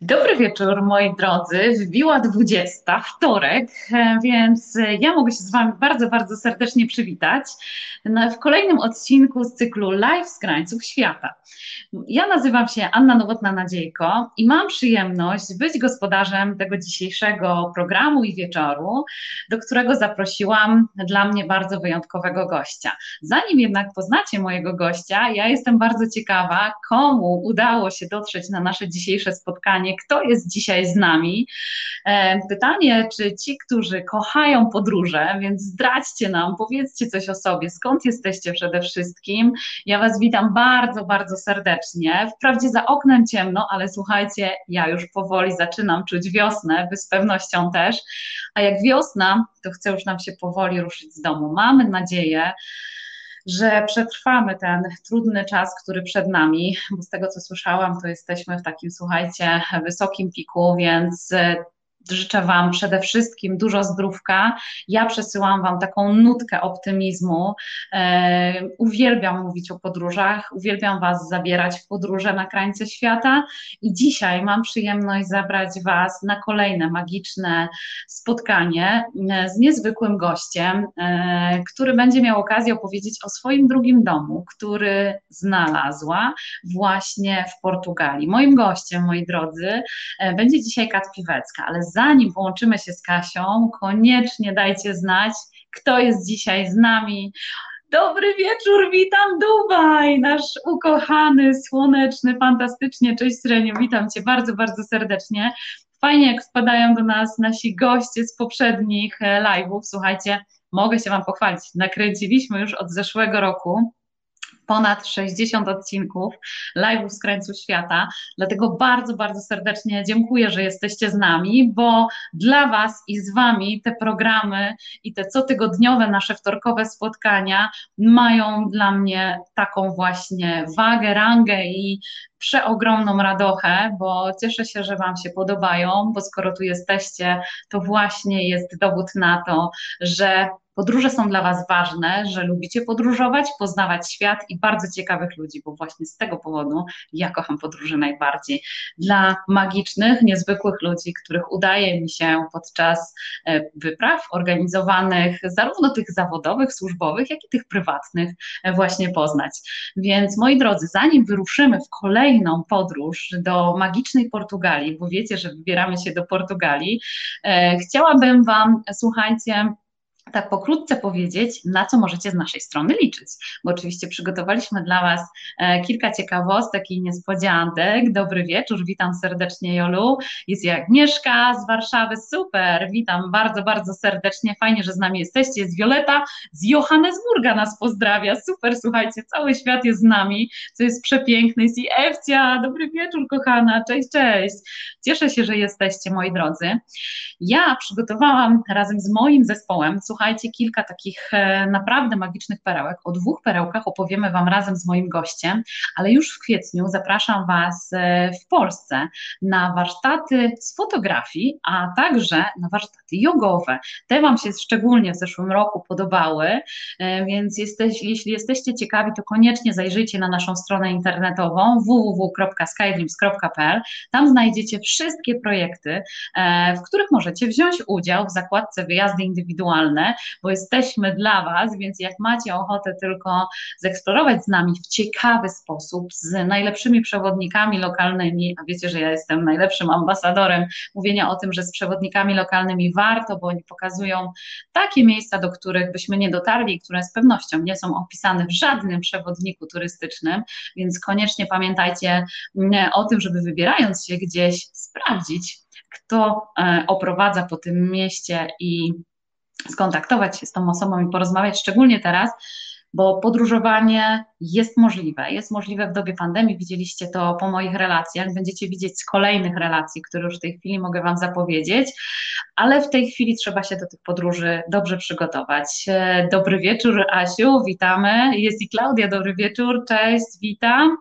Dobry wieczór, moi drodzy. Wbiła 20, wtorek, e, więc ja mogę się z Wami bardzo, bardzo serdecznie przywitać w kolejnym odcinku z cyklu Live z krańców świata. Ja nazywam się Anna Nowotna-Nadziejko i mam przyjemność być gospodarzem tego dzisiejszego programu i wieczoru, do którego zaprosiłam dla mnie bardzo wyjątkowego gościa. Zanim jednak poznacie mojego gościa, ja jestem bardzo ciekawa, komu udało się dotrzeć na nasze dzisiejsze spotkanie, kto jest dzisiaj z nami. E, pytanie, czy ci, którzy kochają podróże, więc zdradźcie nam, powiedzcie coś o sobie, skąd jesteście przede wszystkim. Ja Was witam bardzo, bardzo serdecznie. Wprawdzie za oknem ciemno, ale słuchajcie, ja już powoli zaczynam czuć wiosnę, Wy z pewnością też. A jak wiosna, to chcę już nam się powoli ruszyć z domu. Mamy nadzieję, że przetrwamy ten trudny czas, który przed nami, bo z tego co słyszałam, to jesteśmy w takim, słuchajcie, wysokim piku, więc Życzę Wam przede wszystkim dużo zdrówka. Ja przesyłam Wam taką nutkę optymizmu. E, uwielbiam mówić o podróżach, uwielbiam Was zabierać w podróże na krańce świata i dzisiaj mam przyjemność zabrać Was na kolejne magiczne spotkanie e, z niezwykłym gościem, e, który będzie miał okazję opowiedzieć o swoim drugim domu, który znalazła właśnie w Portugalii. Moim gościem, moi drodzy, będzie dzisiaj Kat Piwecka, ale zanim połączymy się z Kasią, koniecznie dajcie znać, kto jest dzisiaj z nami. Dobry wieczór, witam Dubaj, nasz ukochany, słoneczny, fantastycznie. Cześć Sreniu, witam Cię bardzo, bardzo serdecznie. Fajnie, jak wpadają do nas nasi goście z poprzednich e, live'ów. Słuchajcie, mogę się Wam pochwalić. Nakręciliśmy już od zeszłego roku ponad 60 odcinków live'ów z krańcu świata. Dlatego bardzo, bardzo serdecznie dziękuję, że jesteście z nami, bo dla Was i z Wami te programy i te cotygodniowe nasze wtorkowe spotkania mają dla mnie taką właśnie wagę, rangę i przeogromną radochę, bo cieszę się, że Wam się podobają, bo skoro tu jesteście, to właśnie jest dowód na to, że Podróże są dla Was ważne, że lubicie podróżować, poznawać świat i bardzo ciekawych ludzi, bo właśnie z tego powodu ja kocham podróże najbardziej. Dla magicznych, niezwykłych ludzi, których udaje mi się podczas e, wypraw organizowanych, zarówno tych zawodowych, służbowych, jak i tych prywatnych, e, właśnie poznać. Więc moi drodzy, zanim wyruszymy w kolejną podróż do magicznej Portugalii, bo wiecie, że wybieramy się do Portugalii, e, chciałabym Wam, słuchajcie, tak pokrótce powiedzieć, na co możecie z naszej strony liczyć, bo oczywiście przygotowaliśmy dla Was e, kilka ciekawostek i niespodzianek. Dobry wieczór, witam serdecznie Jolu, jest i Agnieszka z Warszawy, super, witam bardzo, bardzo serdecznie, fajnie, że z nami jesteście, jest Wioleta z Johannesburga nas pozdrawia, super, słuchajcie, cały świat jest z nami, co jest przepiękne, jest i Ewcia, dobry wieczór kochana, cześć, cześć, cieszę się, że jesteście moi drodzy. Ja przygotowałam razem z moim zespołem, słuchajcie, kilka takich e, naprawdę magicznych perełek. O dwóch perełkach opowiemy Wam razem z moim gościem, ale już w kwietniu zapraszam Was e, w Polsce na warsztaty z fotografii, a także na warsztaty jogowe. Te Wam się szczególnie w zeszłym roku podobały, e, więc jesteś, jeśli jesteście ciekawi, to koniecznie zajrzyjcie na naszą stronę internetową www.skydreams.pl. Tam znajdziecie wszystkie projekty, w których możecie wziąć udział w zakładce wyjazdy indywidualne bo jesteśmy dla Was, więc jak macie ochotę tylko zeksplorować z nami w ciekawy sposób, z najlepszymi przewodnikami lokalnymi, a wiecie, że ja jestem najlepszym ambasadorem mówienia o tym, że z przewodnikami lokalnymi warto, bo oni pokazują takie miejsca, do których byśmy nie dotarli, które z pewnością nie są opisane w żadnym przewodniku turystycznym, więc koniecznie pamiętajcie mm, o tym, żeby wybierając się gdzieś sprawdzić, kto e, oprowadza po tym mieście i skontaktować się z tą osobą i porozmawiać, szczególnie teraz, bo podróżowanie jest możliwe. Jest możliwe w dobie pandemii, widzieliście to po moich relacjach, będziecie widzieć z kolejnych relacji, które już w tej chwili mogę Wam zapowiedzieć, ale w tej chwili trzeba się do tych podróży dobrze przygotować. E, dobry wieczór, Asiu, witamy. Jest i Klaudia, dobry wieczór, cześć, witam.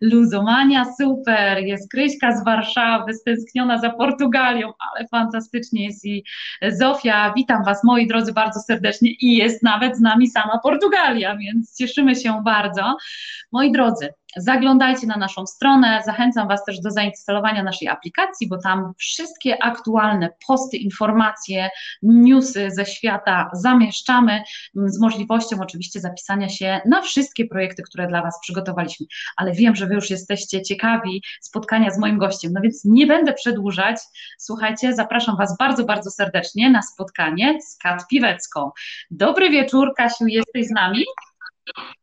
Luzomania, super, jest Kryśka z Warszawy, stęskniona za Portugalią, ale fantastycznie jest i Zofia, witam Was, moi drodzy, bardzo serdecznie i jest nawet z nami sama Portugalia, więc cieszymy się bardzo. Moi drodzy, zaglądajcie na naszą stronę. Zachęcam Was też do zainstalowania naszej aplikacji, bo tam wszystkie aktualne posty, informacje, newsy ze świata zamieszczamy z możliwością oczywiście zapisania się na wszystkie projekty, które dla Was przygotowaliśmy. Ale wiem, że Wy już jesteście ciekawi spotkania z moim gościem, no więc nie będę przedłużać. Słuchajcie, zapraszam Was bardzo, bardzo serdecznie na spotkanie z Kat Piwecką. Dobry wieczór, Kasiu, jesteś z nami?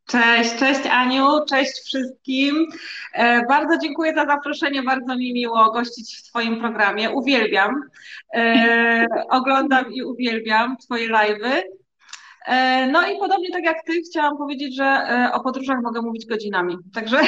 Cześć, cześć Aniu, cześć wszystkim. E, bardzo dziękuję za zaproszenie, bardzo mi miło gościć w Twoim programie. Uwielbiam, e, oglądam i uwielbiam Twoje live'y. E, no i podobnie tak jak Ty, chciałam powiedzieć, że o podróżach mogę mówić godzinami. Także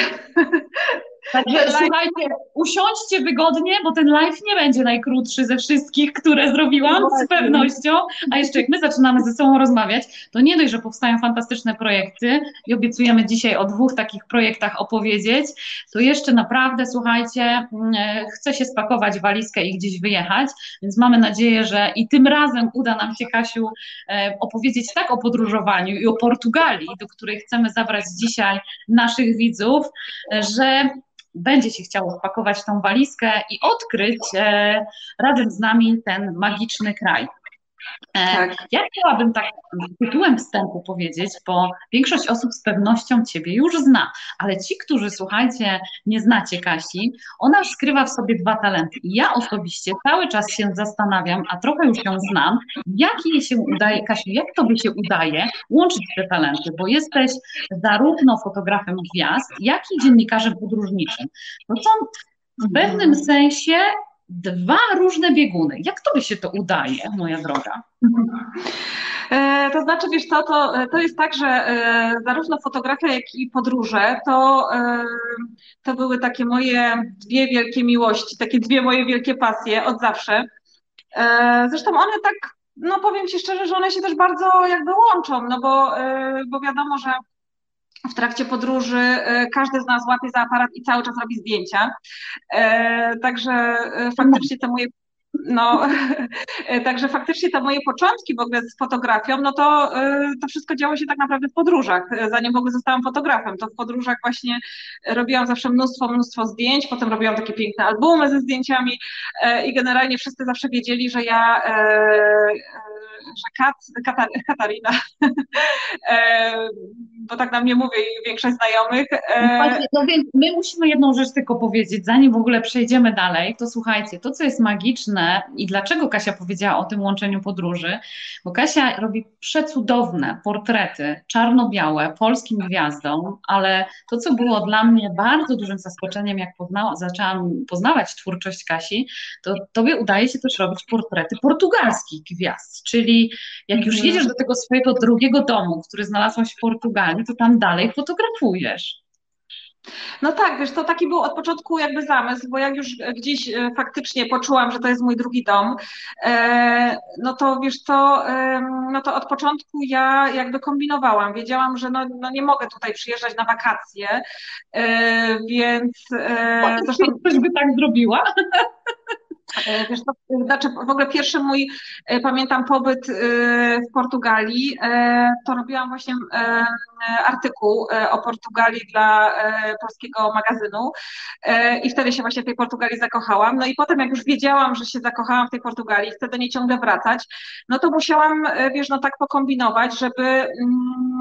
Także słuchajcie, usiądźcie wygodnie, bo ten live nie będzie najkrótszy ze wszystkich, które zrobiłam z pewnością. A jeszcze jak my zaczynamy ze sobą rozmawiać, to nie dość, że powstają fantastyczne projekty i obiecujemy dzisiaj o dwóch takich projektach opowiedzieć, to jeszcze naprawdę, słuchajcie, mm, e, chcę się spakować walizkę i gdzieś wyjechać, więc mamy nadzieję, że i tym razem uda nam się, Kasiu, e, opowiedzieć tak o podróżowaniu i o Portugalii, do której chcemy zabrać dzisiaj naszych widzów, e, że będzie się chciało spakować tą walizkę i odkryć e, razem z nami ten magiczny kraj. E, tak. Ja chciałabym tak tytułem wstępu powiedzieć, bo większość osób z pewnością Ciebie już zna, ale ci, którzy słuchajcie, nie znacie Kasi, ona skrywa w sobie dwa talenty. I ja osobiście cały czas się zastanawiam, a trochę już ją znam, jak jej się udaje, Kasiu, jak Tobie się udaje łączyć te talenty, bo jesteś zarówno fotografem gwiazd, jak i dziennikarzem podróżniczym. To są w pewnym sensie dwa różne bieguny. Jak tobie się to udaje, moja droga? E, to znaczy, wiesz co, to, to jest tak, że e, zarówno fotografia, jak i podróże to, e, to były takie moje dwie wielkie miłości, takie dwie moje wielkie pasje od zawsze. Zresztą one tak, no powiem Ci szczerze, że one się też bardzo jakby łączą, no bo, bo wiadomo, że w trakcie podróży e, każdy z nas łapie za aparat i cały czas robi zdjęcia. E, także e, faktycznie te moje no, także faktycznie te moje początki w ogóle z fotografią, no to, to wszystko działo się tak naprawdę w podróżach. Zanim w ogóle zostałam fotografem, to w podróżach właśnie robiłam zawsze mnóstwo, mnóstwo zdjęć, potem robiłam takie piękne albumy ze zdjęciami i generalnie wszyscy zawsze wiedzieli, że ja że Kat, Katar, Katarina, e, bo tak na mnie mówi większość znajomych. E, no więc my musimy jedną rzecz tylko powiedzieć, zanim w ogóle przejdziemy dalej, to słuchajcie, to co jest magiczne i dlaczego Kasia powiedziała o tym łączeniu podróży, bo Kasia robi przecudowne portrety, czarno-białe, polskim gwiazdom, ale to co było dla mnie bardzo dużym zaskoczeniem, jak poznała, zaczęłam poznawać twórczość Kasi, to tobie udaje się też robić portrety portugalskich gwiazd, czyli jak już mhm. jedziesz do tego swojego drugiego domu, który znalazłaś w Portugalii, to tam dalej fotografujesz. No tak, wiesz, to taki był od początku jakby zamysł, bo jak już gdzieś e, faktycznie poczułam, że to jest mój drugi dom, e, no to wiesz co, no to od początku ja jakby kombinowałam. Wiedziałam, że no, no nie mogę tutaj przyjeżdżać na wakacje, e, więc... Zresztą... Ktoś by tak zrobiła? E, wiesz, to, znaczy w ogóle pierwszy mój, e, pamiętam, pobyt e, w Portugalii, to robiłam właśnie artykuł o Portugalii dla polskiego magazynu i wtedy się właśnie w tej Portugalii zakochałam. No i potem jak już wiedziałam, że się zakochałam w tej Portugalii, chcę do niej ciągle wracać, no to musiałam, wiesz, no tak pokombinować, żeby, mm,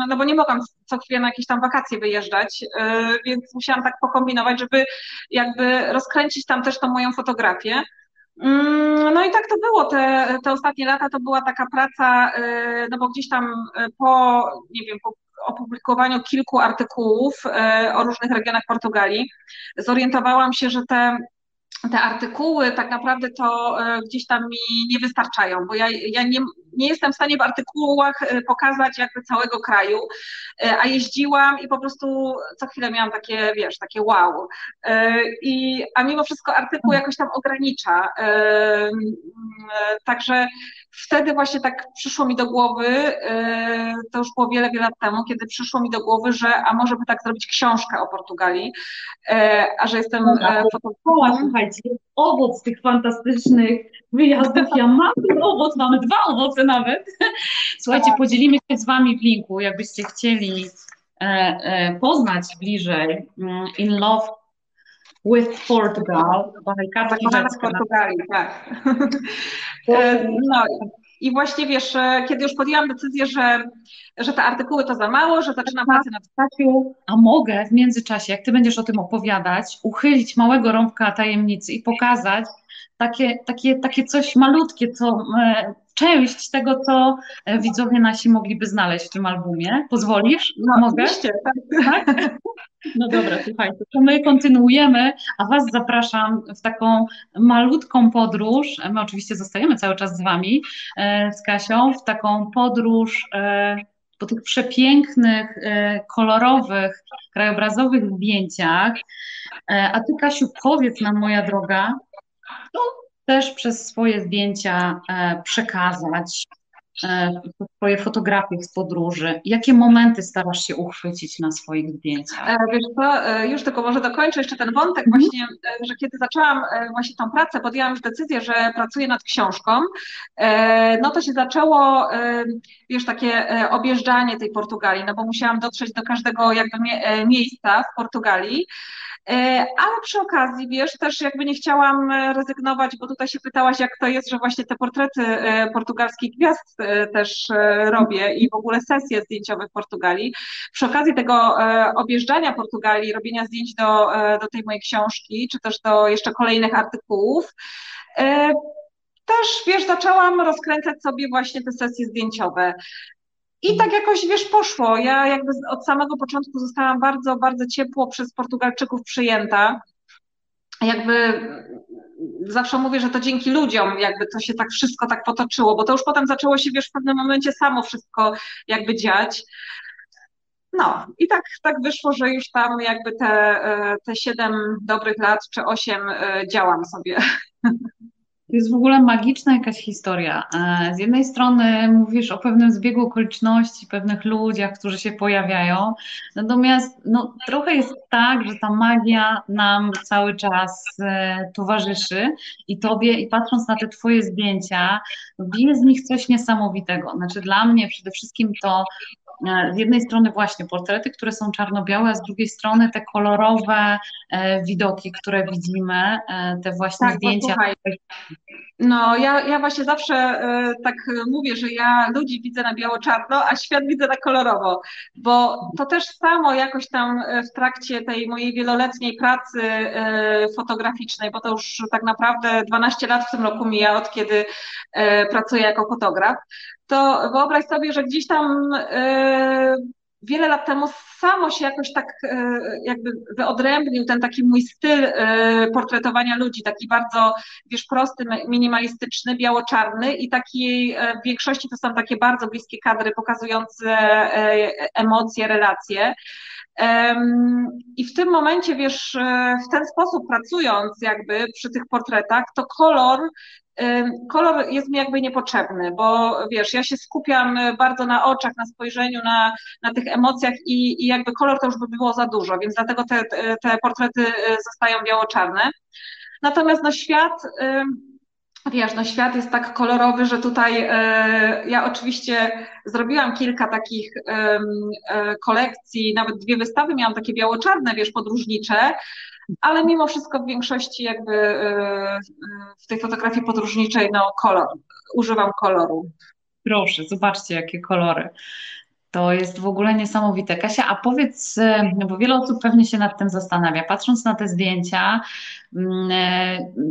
no bo nie mogłam co chwilę na jakieś tam wakacje wyjeżdżać, więc musiałam tak pokombinować, żeby jakby rozkręcić tam też tą moją fotografię. Mm, no i tak to było. Te, te ostatnie lata to była taka praca, y, no bo gdzieś tam y, po, nie wiem, po opublikowaniu kilku artykułów y, o różnych regionach Portugalii, zorientowałam się, że te te artykuły tak naprawdę to gdzieś tam mi nie wystarczają, bo ja, ja nie, nie jestem w stanie w artykułach pokazać jakby całego kraju, a jeździłam i po prostu co chwilę miałam takie, wiesz, takie wow. I, a mimo wszystko artykuł jakoś tam ogranicza. Także wtedy właśnie tak przyszło mi do głowy, to już było wiele, wiele lat temu, kiedy przyszło mi do głowy, że a może by tak zrobić książkę o Portugalii, a że jestem fotografem. Słuchajcie, owoc tych fantastycznych wyjazdów. Ja mam ten owoc, mamy dwa owoce nawet. Słuchajcie, tak. podzielimy się z Wami w linku, jakbyście chcieli poznać bliżej mm, In Love with Portugal, Zakochana w Portugalii, tak. No i właśnie wiesz, kiedy już podjęłam decyzję, że, że te artykuły to za mało, że zaczynam pracę nad stacją, a mogę w międzyczasie, jak ty będziesz o tym opowiadać, uchylić małego rąbka tajemnicy i pokazać takie, takie, takie coś malutkie, co e, część tego, co e, widzowie nasi mogliby znaleźć w tym albumie. Pozwolisz? No, Mogę? Oczywiście, tak. tak? No dobra, słuchajcie, to my kontynuujemy, a Was zapraszam w taką malutką podróż. My oczywiście zostajemy cały czas z Wami, e, z Kasią, w taką podróż po tych przepięknych, kolorowych, krajobrazowych zdjęciach. A Ty, Kasiu, powiedz nam, moja droga, no, też przez swoje zdjęcia e, przekazać e, swoje fotografie z podróży. Jakie momenty starasz się uchwycić na swoich zdjęciach? E, wiesz co, już tylko może dokończę jeszcze ten wątek mhm. właśnie, że kiedy zaczęłam właśnie tą pracę, podjęłam już decyzję, że pracuję nad książką, no to się zaczęło, wiesz, takie objeżdżanie tej Portugalii, no bo musiałam dotrzeć do każdego jakby miejsca w Portugalii, ale przy okazji, wiesz, też jakby nie chciałam e, rezygnować, bo tutaj się pytałaś, jak to jest, że właśnie te portrety e, portugalskich gwiazd też robię i w ogóle sesje zdjęciowe w Portugalii. Przy okazji tego objeżdżania Portugalii, robienia zdjęć do, do tej mojej książki, czy też do jeszcze kolejnych artykułów, też, wiesz, zaczęłam rozkręcać sobie właśnie te sesje zdjęciowe. I tak jakoś, wiesz, poszło. Ja jakby od samego początku zostałam bardzo, bardzo ciepło przez Portugalczyków przyjęta. Jakby zawsze mówię, że to dzięki ludziom jakby to się tak wszystko tak potoczyło, bo to już potem zaczęło się, wiesz, w pewnym momencie samo wszystko jakby dziać. No i tak, tak wyszło, że już tam jakby te, e, te siedem dobrych lat czy osiem e, działam sobie. To jest w ogóle magiczna jakaś historia. E, z jednej strony mówisz o pewnym zbiegu okoliczności, pewnych ludziach, którzy się pojawiają, natomiast no, trochę jest tak, że ta magia nam cały czas e, towarzyszy i tobie, i patrząc na te twoje zdjęcia, bije z nich coś niesamowitego. Znaczy dla mnie przede wszystkim to z jednej strony właśnie portrety, które są czarno-białe, a z drugiej strony te kolorowe e, widoki, które widzimy, e, te właśnie tak, zdjęcia. No, ja, ja właśnie zawsze tak mówię, że ja ludzi widzę na biało-czarno, a świat widzę na kolorowo, bo to też samo jakoś tam w trakcie tej mojej wieloletniej pracy fotograficznej, bo to już tak naprawdę 12 lat w tym roku mija, od kiedy pracuję jako fotograf, to wyobraź sobie, że gdzieś tam e, wiele lat temu samo się jakoś tak e, jakby wyodrębnił ten taki mój styl e, portretowania ludzi, taki bardzo, wiesz, prosty, minimalistyczny, biało-czarny i taki w większości to są takie bardzo bliskie kadry pokazujące emocje, relacje. I w tym momencie, wiesz, w ten sposób pracując jakby przy tych portretach, to kolor kolor jest mi jakby niepotrzebny, bo wiesz, ja się skupiam bardzo na oczach, na spojrzeniu, na, na tych emocjach i, i jakby kolor to już by było za dużo, więc dlatego te, te portrety y, zostają biało-czarne. Natomiast no świat, wiesz, no świat jest tak kolorowy, że tutaj y, ja oczywiście zrobiłam kilka takich y, kolekcji, nawet dwie wystawy miałam takie biało-czarne, wiesz, podróżnicze, ale mimo wszystko w większości jakby y, w tej fotografii podróżniczej no kolor, używam koloru. Proszę, zobaczcie jakie kolory. To jest w ogóle niesamowite. Kasia, a powiedz, y, bo wiele osób pewnie się nad tym zastanawia, patrząc na te zdjęcia,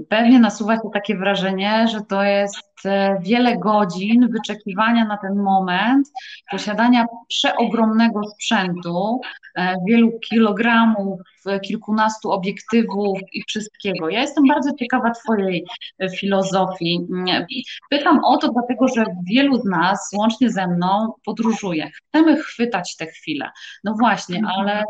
pewnie nasuwa się takie wrażenie, że to jest E, wiele godzin wyczekiwania na ten moment, posiadania przeogromnego sprzętu, e, wielu kilogramów, kilkunastu obiektywów i wszystkiego. Ja jestem bardzo ciekawa Twojej e, filozofii. Pytam o to, dlatego że wielu z nas, łącznie ze mną, podróżuje. Chcemy chwytać te chwile. No właśnie, ale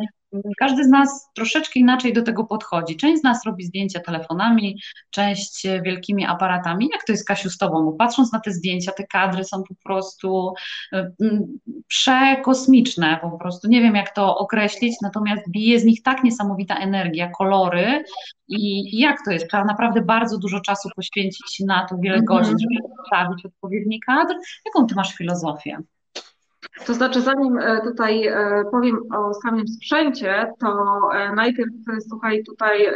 każdy z nas troszeczkę inaczej do tego podchodzi. Część z nas robi zdjęcia telefonami, część wielkimi aparatami. Jak to jest, Kasiu, z Tobą? Bo patrząc na te zdjęcia, te kadry są po prostu e, przekosmiczne, po prostu nie wiem, jak to określić, natomiast bije z nich tak niesamowita energia, kolory i, jak to jest? Trzeba naprawdę bardzo dużo czasu poświęcić na to, wiele godzin, żeby postawić odpowiedni kadr. Jaką Ty masz filozofię? To znaczy, zanim e, tutaj e, powiem o samym sprzęcie, to e, najpierw słuchaj, tutaj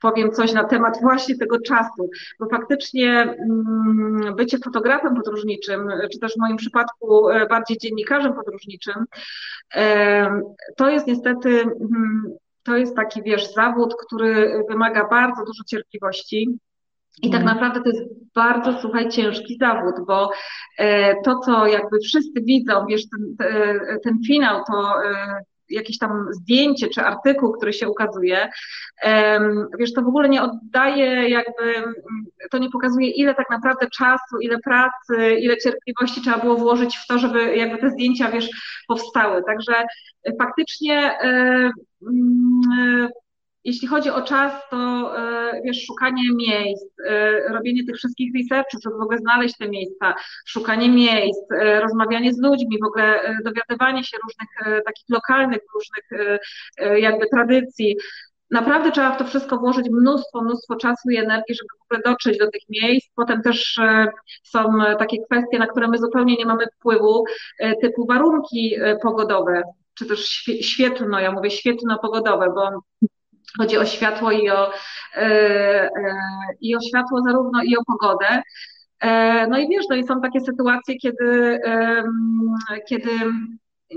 powiem coś na temat właśnie tego czasu, bo faktycznie mm, bycie fotografem podróżniczym, czy też w moim przypadku bardziej dziennikarzem podróżniczym, to jest niestety mm, to jest taki, wiesz, zawód, który wymaga bardzo dużo cierpliwości i tak mhm. naprawdę to jest bardzo, słuchaj, ciężki zawód, bo e, to, co jakby wszyscy widzą, wiesz, ten, ten finał, to e, jakieś tam zdjęcie czy artykuł, który się ukazuje, wiesz, to w ogóle nie oddaje jakby, to nie pokazuje ile tak naprawdę czasu, ile pracy, ile cierpliwości trzeba było włożyć w to, żeby jakby te zdjęcia, wiesz, powstały. Także faktycznie jeśli chodzi o czas, to e, wiesz, szukanie miejsc, e, robienie tych wszystkich researchów, żeby w ogóle znaleźć te miejsca, szukanie miejsc, e, rozmawianie z ludźmi, w ogóle dowiadywanie się różnych takich lokalnych, różnych jakby tradycji. Naprawdę trzeba w to wszystko włożyć mnóstwo, mnóstwo czasu i energii, żeby w ogóle dotrzeć do tych miejsc. Potem też są takie kwestie, na które my zupełnie nie mamy wpływu, typu warunki pogodowe, czy też świetlno, ja mówię świetlno-pogodowe, bo Chodzi o światło i o, e, e, i o światło zarówno i o pogodę. E, no i wiesz, no i są takie sytuacje, kiedy, kiedy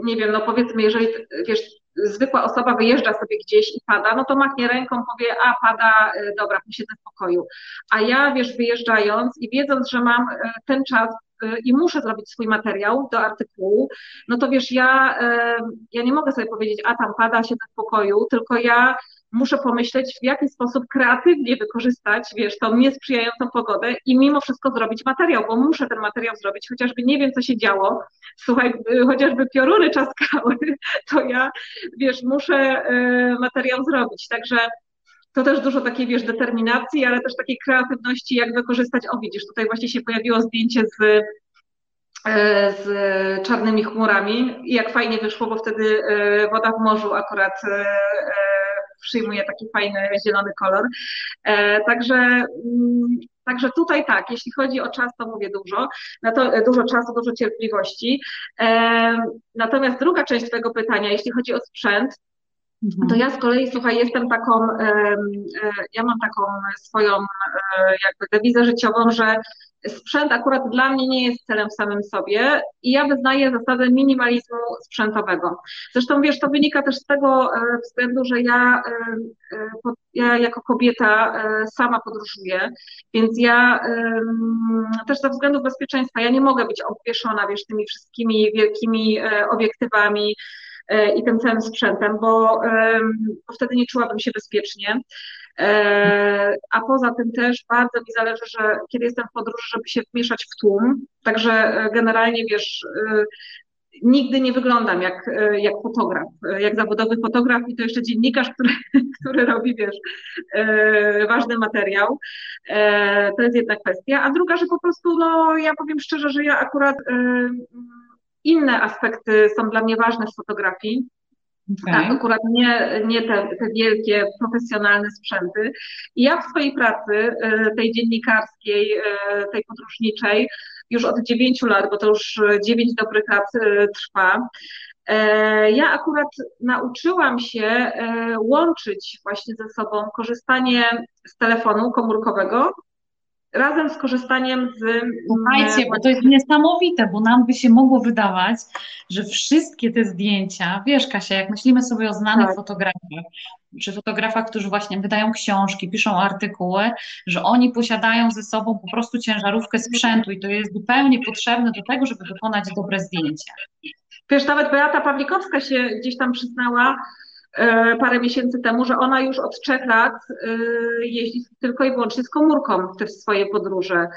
nie wiem, no powiedzmy, jeżeli wiesz, zwykła osoba wyjeżdża sobie gdzieś i pada, no to machnie ręką, powie, a pada, dobra, posiedzę w pokoju. A ja, wiesz, wyjeżdżając i wiedząc, że mam ten czas i muszę zrobić swój materiał do artykułu, no to wiesz, ja, ja nie mogę sobie powiedzieć, a tam pada, siedzę w pokoju, tylko ja muszę pomyśleć, w jaki sposób kreatywnie wykorzystać, wiesz, tą niesprzyjającą pogodę i mimo wszystko zrobić materiał, bo muszę ten materiał zrobić, chociażby nie wiem, co się działo, słuchaj, y, chociażby pioruny czaskały, to ja, wiesz, muszę y, materiał zrobić, także to też dużo takiej, wiesz, determinacji, ale też takiej kreatywności, jak wykorzystać, o widzisz, tutaj właśnie się pojawiło zdjęcie z y, z czarnymi chmurami. I jak fajnie wyszło, bo wtedy woda w morzu akurat przyjmuje taki fajny zielony kolor. E, także mm, Także tutaj tak, jeśli chodzi o czas, to mówię dużo, na to e, dużo czasu, dużo cierpliwości. E, natomiast druga część tego pytania, jeśli chodzi o sprzęt, mhm. to ja z kolei, słuchaj, jestem taką, ja mam taką swoją jakby dewizę życiową, że sprzęt akurat dla mnie nie jest celem w samym sobie i ja wyznaję zasadę minimalizmu sprzętowego. Zresztą wiesz, to wynika też z tego e, względu, że ja, e, e, ja jako kobieta sama podróżuję, więc ja też ze względu bezpieczeństwa, ja nie mogę być obwieszona, wiesz, tymi wszystkimi wielkimi obiektywami, i tym całym sprzętem, bo, bo wtedy nie czułabym się bezpiecznie. E, a poza tym też bardzo mi zależy, że kiedy jestem w podróży, żeby się wmieszać w tłum. Także e, generalnie wiesz, e, nigdy nie wyglądam jak, jak fotograf, jak zawodowy fotograf i to jeszcze dziennikarz, który, który robi, wiesz, ważny materiał. To jest jedna kwestia. A druga, że po prostu, no ja powiem szczerze, że ja akurat inne aspekty są dla mnie ważne w fotografii. Okay. Tak, akurat nie, nie te, te wielkie, profesjonalne sprzęty. I ja w swojej pracy, y, tej dziennikarskiej, y, tej podróżniczej, już od dziewięciu lat, bo to już dziewięć dobrych lat y, trwa, ja akurat nauczyłam się łączyć właśnie ze sobą korzystanie z telefonu komórkowego razem z korzystaniem z. Słuchajcie, bo to jest niesamowite, bo nam by się mogło wydawać, że wszystkie te zdjęcia, wiesz, Kasia, jak myślimy sobie o znanych tak. fotografach, czy fotografach, którzy właśnie wydają książki, piszą artykuły, że oni posiadają ze sobą po prostu ciężarówkę sprzętu i to jest zupełnie potrzebne do tego, żeby wykonać dobre zdjęcia. Wiesz, nawet Beata Pawlikowska się gdzieś tam przyznała, parę miesięcy temu, że ona już od trzech lat e, jeździ tylko i wyłącznie z komórką w te swoje podróże.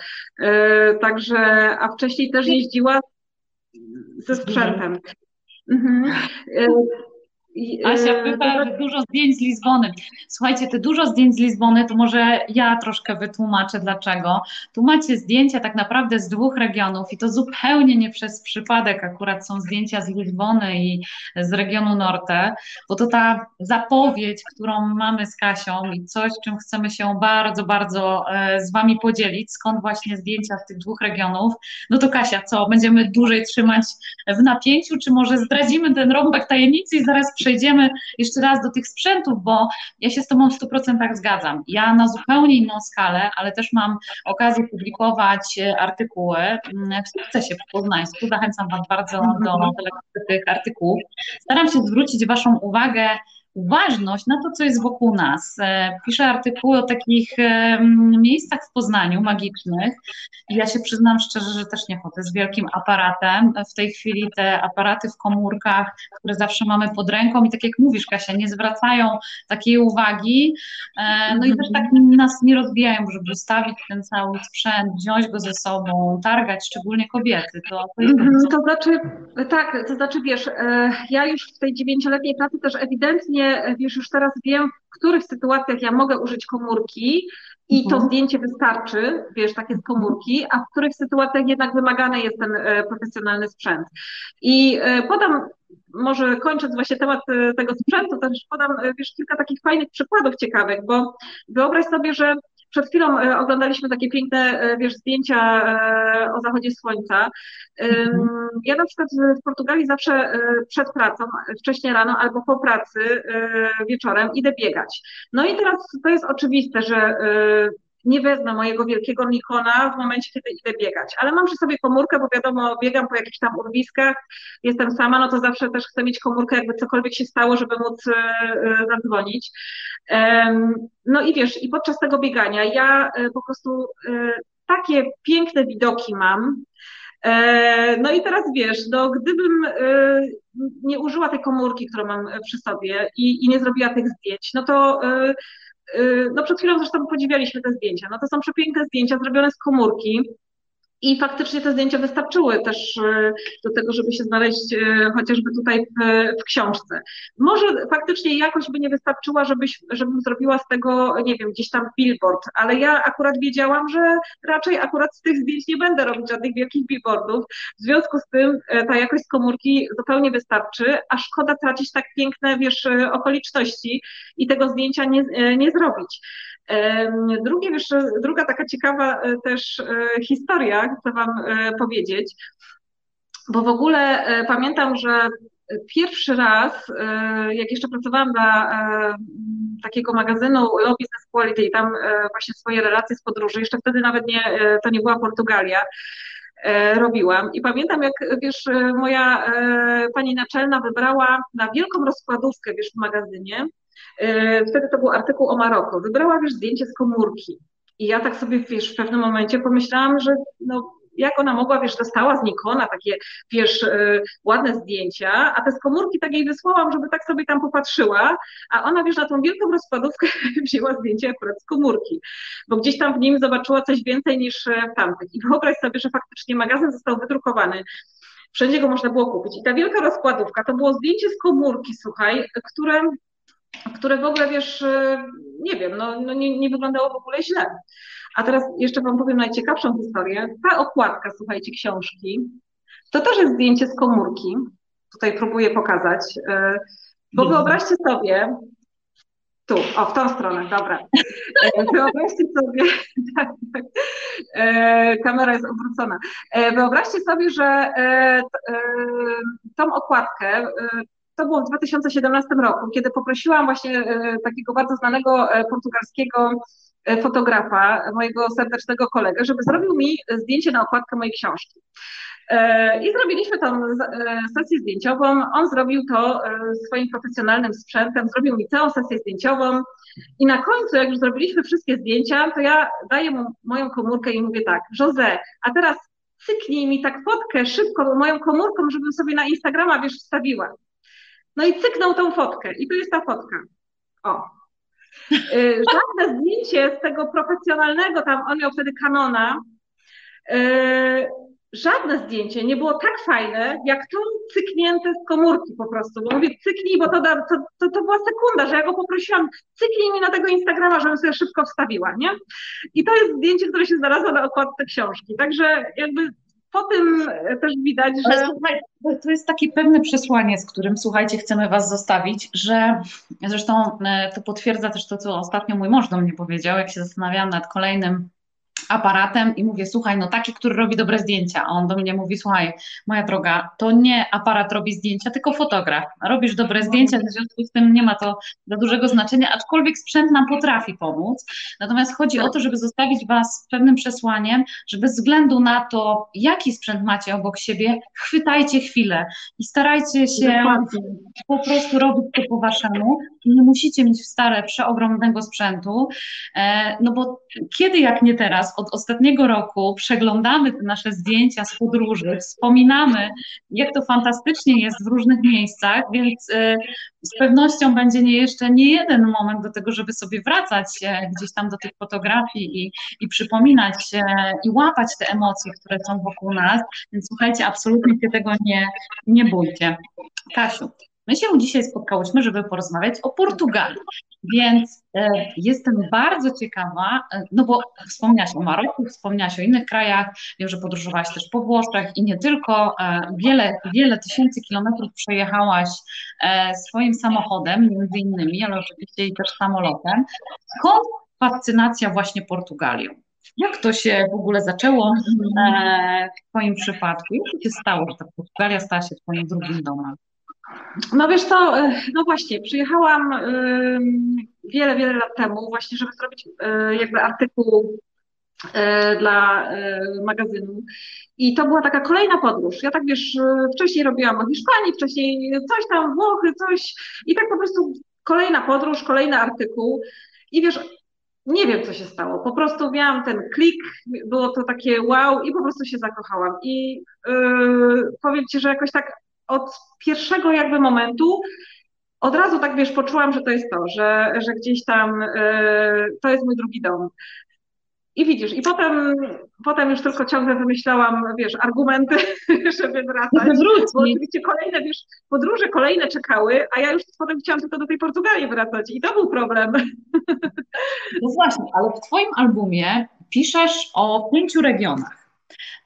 E, także, a wcześniej też jeździła ze sprzętem. Mhm. Asia pyta, że dużo zdjęć z Lizbony. Słuchajcie, te dużo zdjęć z Lizbony, to może ja troszkę wytłumaczę dlaczego. Tu macie zdjęcia tak naprawdę z dwóch regionów i to zupełnie nie przez przypadek akurat są zdjęcia z Lizbony i z regionu Norte, bo to ta zapowiedź, którą mamy z Kasią i coś, czym chcemy się bardzo, bardzo e, z Wami podzielić, skąd właśnie zdjęcia z tych dwóch regionów. No to Kasia, co, będziemy dłużej trzymać w napięciu, czy może zdradzimy ten rąbek tajemnicy i zaraz przejdziemy jeszcze raz do tych sprzętów, bo ja się z Tobą w 100% zgadzam. Ja na zupełnie inną skalę, ale też mam okazję publikować e, artykuły mm, w sukcesie w Poznańsku. Zachęcam Was bardzo do lektury tych artykułów. Staram się zwrócić Waszą uwagę uważność na to, co jest wokół nas. E, piszę artykuły o takich miejscach w Poznaniu magicznych i ja się przyznam szczerze, że też nie chodzę z wielkim aparatem. W tej chwili te aparaty w komórkach, które zawsze mamy pod ręką i tak jak mówisz Kasia, nie zwracają takiej uwagi, e, no i też tak nas nie rozwijają, żeby ustawić ten cały sprzęt, wziąć go ze sobą, targać, szczególnie kobiety. To, to, jest mhm, to znaczy, tak, to znaczy wiesz, e, ja już w tej dziewięcioletniej pracy też ewidentnie wiesz, już teraz wiem, w których sytuacjach ja mogę użyć komórki i to mhm. zdjęcie wystarczy, wiesz, takie z komórki, a w których sytuacjach jednak wymagany jest ten e, profesjonalny sprzęt. I e, podam, może kończąc właśnie temat e, tego sprzętu, też podam, wiesz, kilka takich fajnych przykładów ciekawych, bo wyobraź sobie, że przed chwilą e, oglądaliśmy takie piękne, e, wiesz, zdjęcia e, o zachodzie słońca. Mhm. Ja na przykład w Portugalii zawsze przed pracą, wcześniej rano albo po pracy wieczorem idę biegać. No i teraz to jest oczywiste, że nie wezmę mojego wielkiego Nikona w momencie, kiedy idę biegać, ale mam przy sobie komórkę, bo wiadomo, biegam po jakichś tam urwiskach, jestem sama, no to zawsze też chcę mieć komórkę, jakby cokolwiek się stało, żeby móc e, e, zadzwonić. No i wiesz, i podczas tego biegania ja e, po prostu takie piękne widoki mam, no i teraz wiesz, no gdybym nie użyła tej komórki, którą mam przy sobie i, i nie zrobiła tych zdjęć, no to no przed chwilą zresztą podziwialiśmy te zdjęcia. No to są przepiękne zdjęcia zrobione z komórki. I faktycznie te zdjęcia wystarczyły też e, do tego, żeby się znaleźć e, chociażby tutaj w, w książce. Może faktycznie jakoś by nie wystarczyła, żebyś, żebym zrobiła z tego, nie wiem, gdzieś tam billboard, ale ja akurat wiedziałam, że raczej akurat z tych zdjęć nie będę robić żadnych wielkich billboardów. W związku z tym e, ta jakość z komórki zupełnie wystarczy, a szkoda tracić tak piękne, wiesz, okoliczności i tego zdjęcia nie, nie zrobić. Drugie, druga taka ciekawa e, też e, historia, chcę Wam e, powiedzieć, bo w ogóle pamiętam, że pierwszy raz, jak jeszcze pracowałam dla takiego magazynu Law Business Quality i tam właśnie swoje relacje z podróży, jeszcze wtedy nawet nie, to nie była Portugalia, robiłam. I pamiętam, jak wiesz, moja pani naczelna wybrała na wielką rozkładówkę, wiesz, w magazynie, wtedy to był artykuł o Maroko. Wybrała, wiesz, zdjęcie z komórki. I ja tak sobie, wiesz, w pewnym momencie pomyślałam, że no, jak ona mogła, wiesz, dostała z Nikona takie, wiesz, e, ładne zdjęcia, a te z komórki tak jej wysłałam, żeby tak sobie tam popatrzyła, a ona, wiesz, na tą wielką rozkładówkę wzięła zdjęcie akurat z komórki, bo gdzieś tam w nim zobaczyła coś więcej niż e, w tamtych. I wyobraź sobie, że faktycznie magazyn został wydrukowany, wszędzie go można było kupić. I ta wielka rozkładówka to było zdjęcie z komórki, słuchaj, które które w ogóle, wiesz, y, nie wiem, no, no nie, nie wyglądało w ogóle źle. A teraz jeszcze Wam powiem najciekawszą historię. Ta okładka, słuchajcie, książki, to też jest zdjęcie z komórki. Tutaj próbuję pokazać. Y, bo wyobraźcie sobie, tu, o, w tą stronę, dobra. E, wyobraźcie sobie, tak, tak, e, kamera jest obrócona. E, wyobraźcie sobie, że tą okładkę to było w 2017 roku, kiedy poprosiłam właśnie e, takiego bardzo znanego e, portugalskiego e, fotografa, mojego serdecznego kolegę, żeby zrobił mi zdjęcie na okładkę mojej książki. I zrobiliśmy tą sesję zdjęciową. On zrobił to swoim profesjonalnym sprzętem, zrobił mi całą sesję zdjęciową. I na końcu, jak już zrobiliśmy wszystkie zdjęcia, to ja daję mu moją komórkę i mówię tak, Jose, a teraz cyknij mi tak fotkę szybko moją komórką, żebym sobie na Instagrama, wiesz, wstawiła. No i cyknął tą fotkę. I tu jest ta fotka. O. Y, żadne zdjęcie z tego profesjonalnego, tam on miał wtedy Canona, y, żadne zdjęcie nie było tak fajne, jak to cyknięte z komórki po prostu. Bo mówię, cyknij, bo to, to, to, to była sekunda, że ja go poprosiłam, cyknij mi na tego Instagrama, żebym sobie szybko wstawiła, nie? I to jest zdjęcie, które się znalazło na okładce książki. Także jakby po tym też widać, że. Ale słuchaj, to jest takie pewne przesłanie, z którym słuchajcie, chcemy Was zostawić, że zresztą e, to potwierdza też to, co ostatnio mój mąż do mnie powiedział, jak się zastanawiałam nad kolejnym aparatem i mówię, słuchaj, no taki, który robi dobre zdjęcia. A on do mnie mówi, słuchaj, moja droga, to nie aparat robi zdjęcia, tylko fotograf. Robisz dobre zdjęcia, w związku z tym nie ma to za dużego znaczenia, aczkolwiek sprzęt nam potrafi pomóc. Natomiast chodzi o to, żeby zostawić Was pewnym przesłaniem, że bez względu na to, jaki sprzęt macie obok siebie, chwytajcie chwilę i starajcie się po prostu robić to po Waszemu. Nie musicie mieć w stare przeogromnego sprzętu, e, no bo kiedy jak nie teraz, od ostatniego roku przeglądamy te nasze zdjęcia z podróży, wspominamy, jak to fantastycznie jest w różnych miejscach, więc y, z pewnością będzie nie jeszcze nie jeden moment do tego, żeby sobie wracać gdzieś tam do tych fotografii i, i przypominać i łapać te emocje, które są wokół nas. Więc słuchajcie, absolutnie się tego nie, nie bójcie. Kasiu, My się dzisiaj spotkałyśmy, żeby porozmawiać o Portugalii, więc e, jestem bardzo ciekawa, e, no bo wspomniałaś o Maroku, wspomniałaś o innych krajach, wiem, że podróżowałaś też po Włoszech i nie tylko, e, wiele, wiele tysięcy kilometrów przejechałaś swoim samochodem, między innymi, ale oczywiście i też samolotem. Skąd fascynacja właśnie Portugalią? Jak to się w ogóle zaczęło w Twoim przypadku? Jak się stało, że ta Portugalia stała się Twoim drugim domem? No wiesz co, e, no właśnie, przyjechałam wiele, wiele lat temu właśnie, żeby zrobić e, jakby artykuł e, dla magazynu. I to była taka kolejna podróż. Ja tak wiesz, wcześniej robiłam o Hiszpanii, wcześniej coś tam, Włochy, coś. I tak po prostu kolejna podróż, kolejny artykuł. I wiesz, nie wiem, co się stało. Po prostu miałam ten klik, było to takie wow i po prostu się zakochałam. I yy, powiem Ci, że jakoś tak od pierwszego jakby momentu od razu tak wiesz, poczułam, że to jest to, że, że gdzieś tam y, to jest mój drugi dom. I widzisz, i potem, potem już tylko ciągle wymyślałam, wiesz, argumenty, żeby wracać. Bo oczywiście kolejne, wiesz, podróże kolejne czekały, a ja już potem chciałam tylko do tej Portugalii wracać i to był problem. No właśnie, ale w Twoim albumie piszesz o pięciu regionach.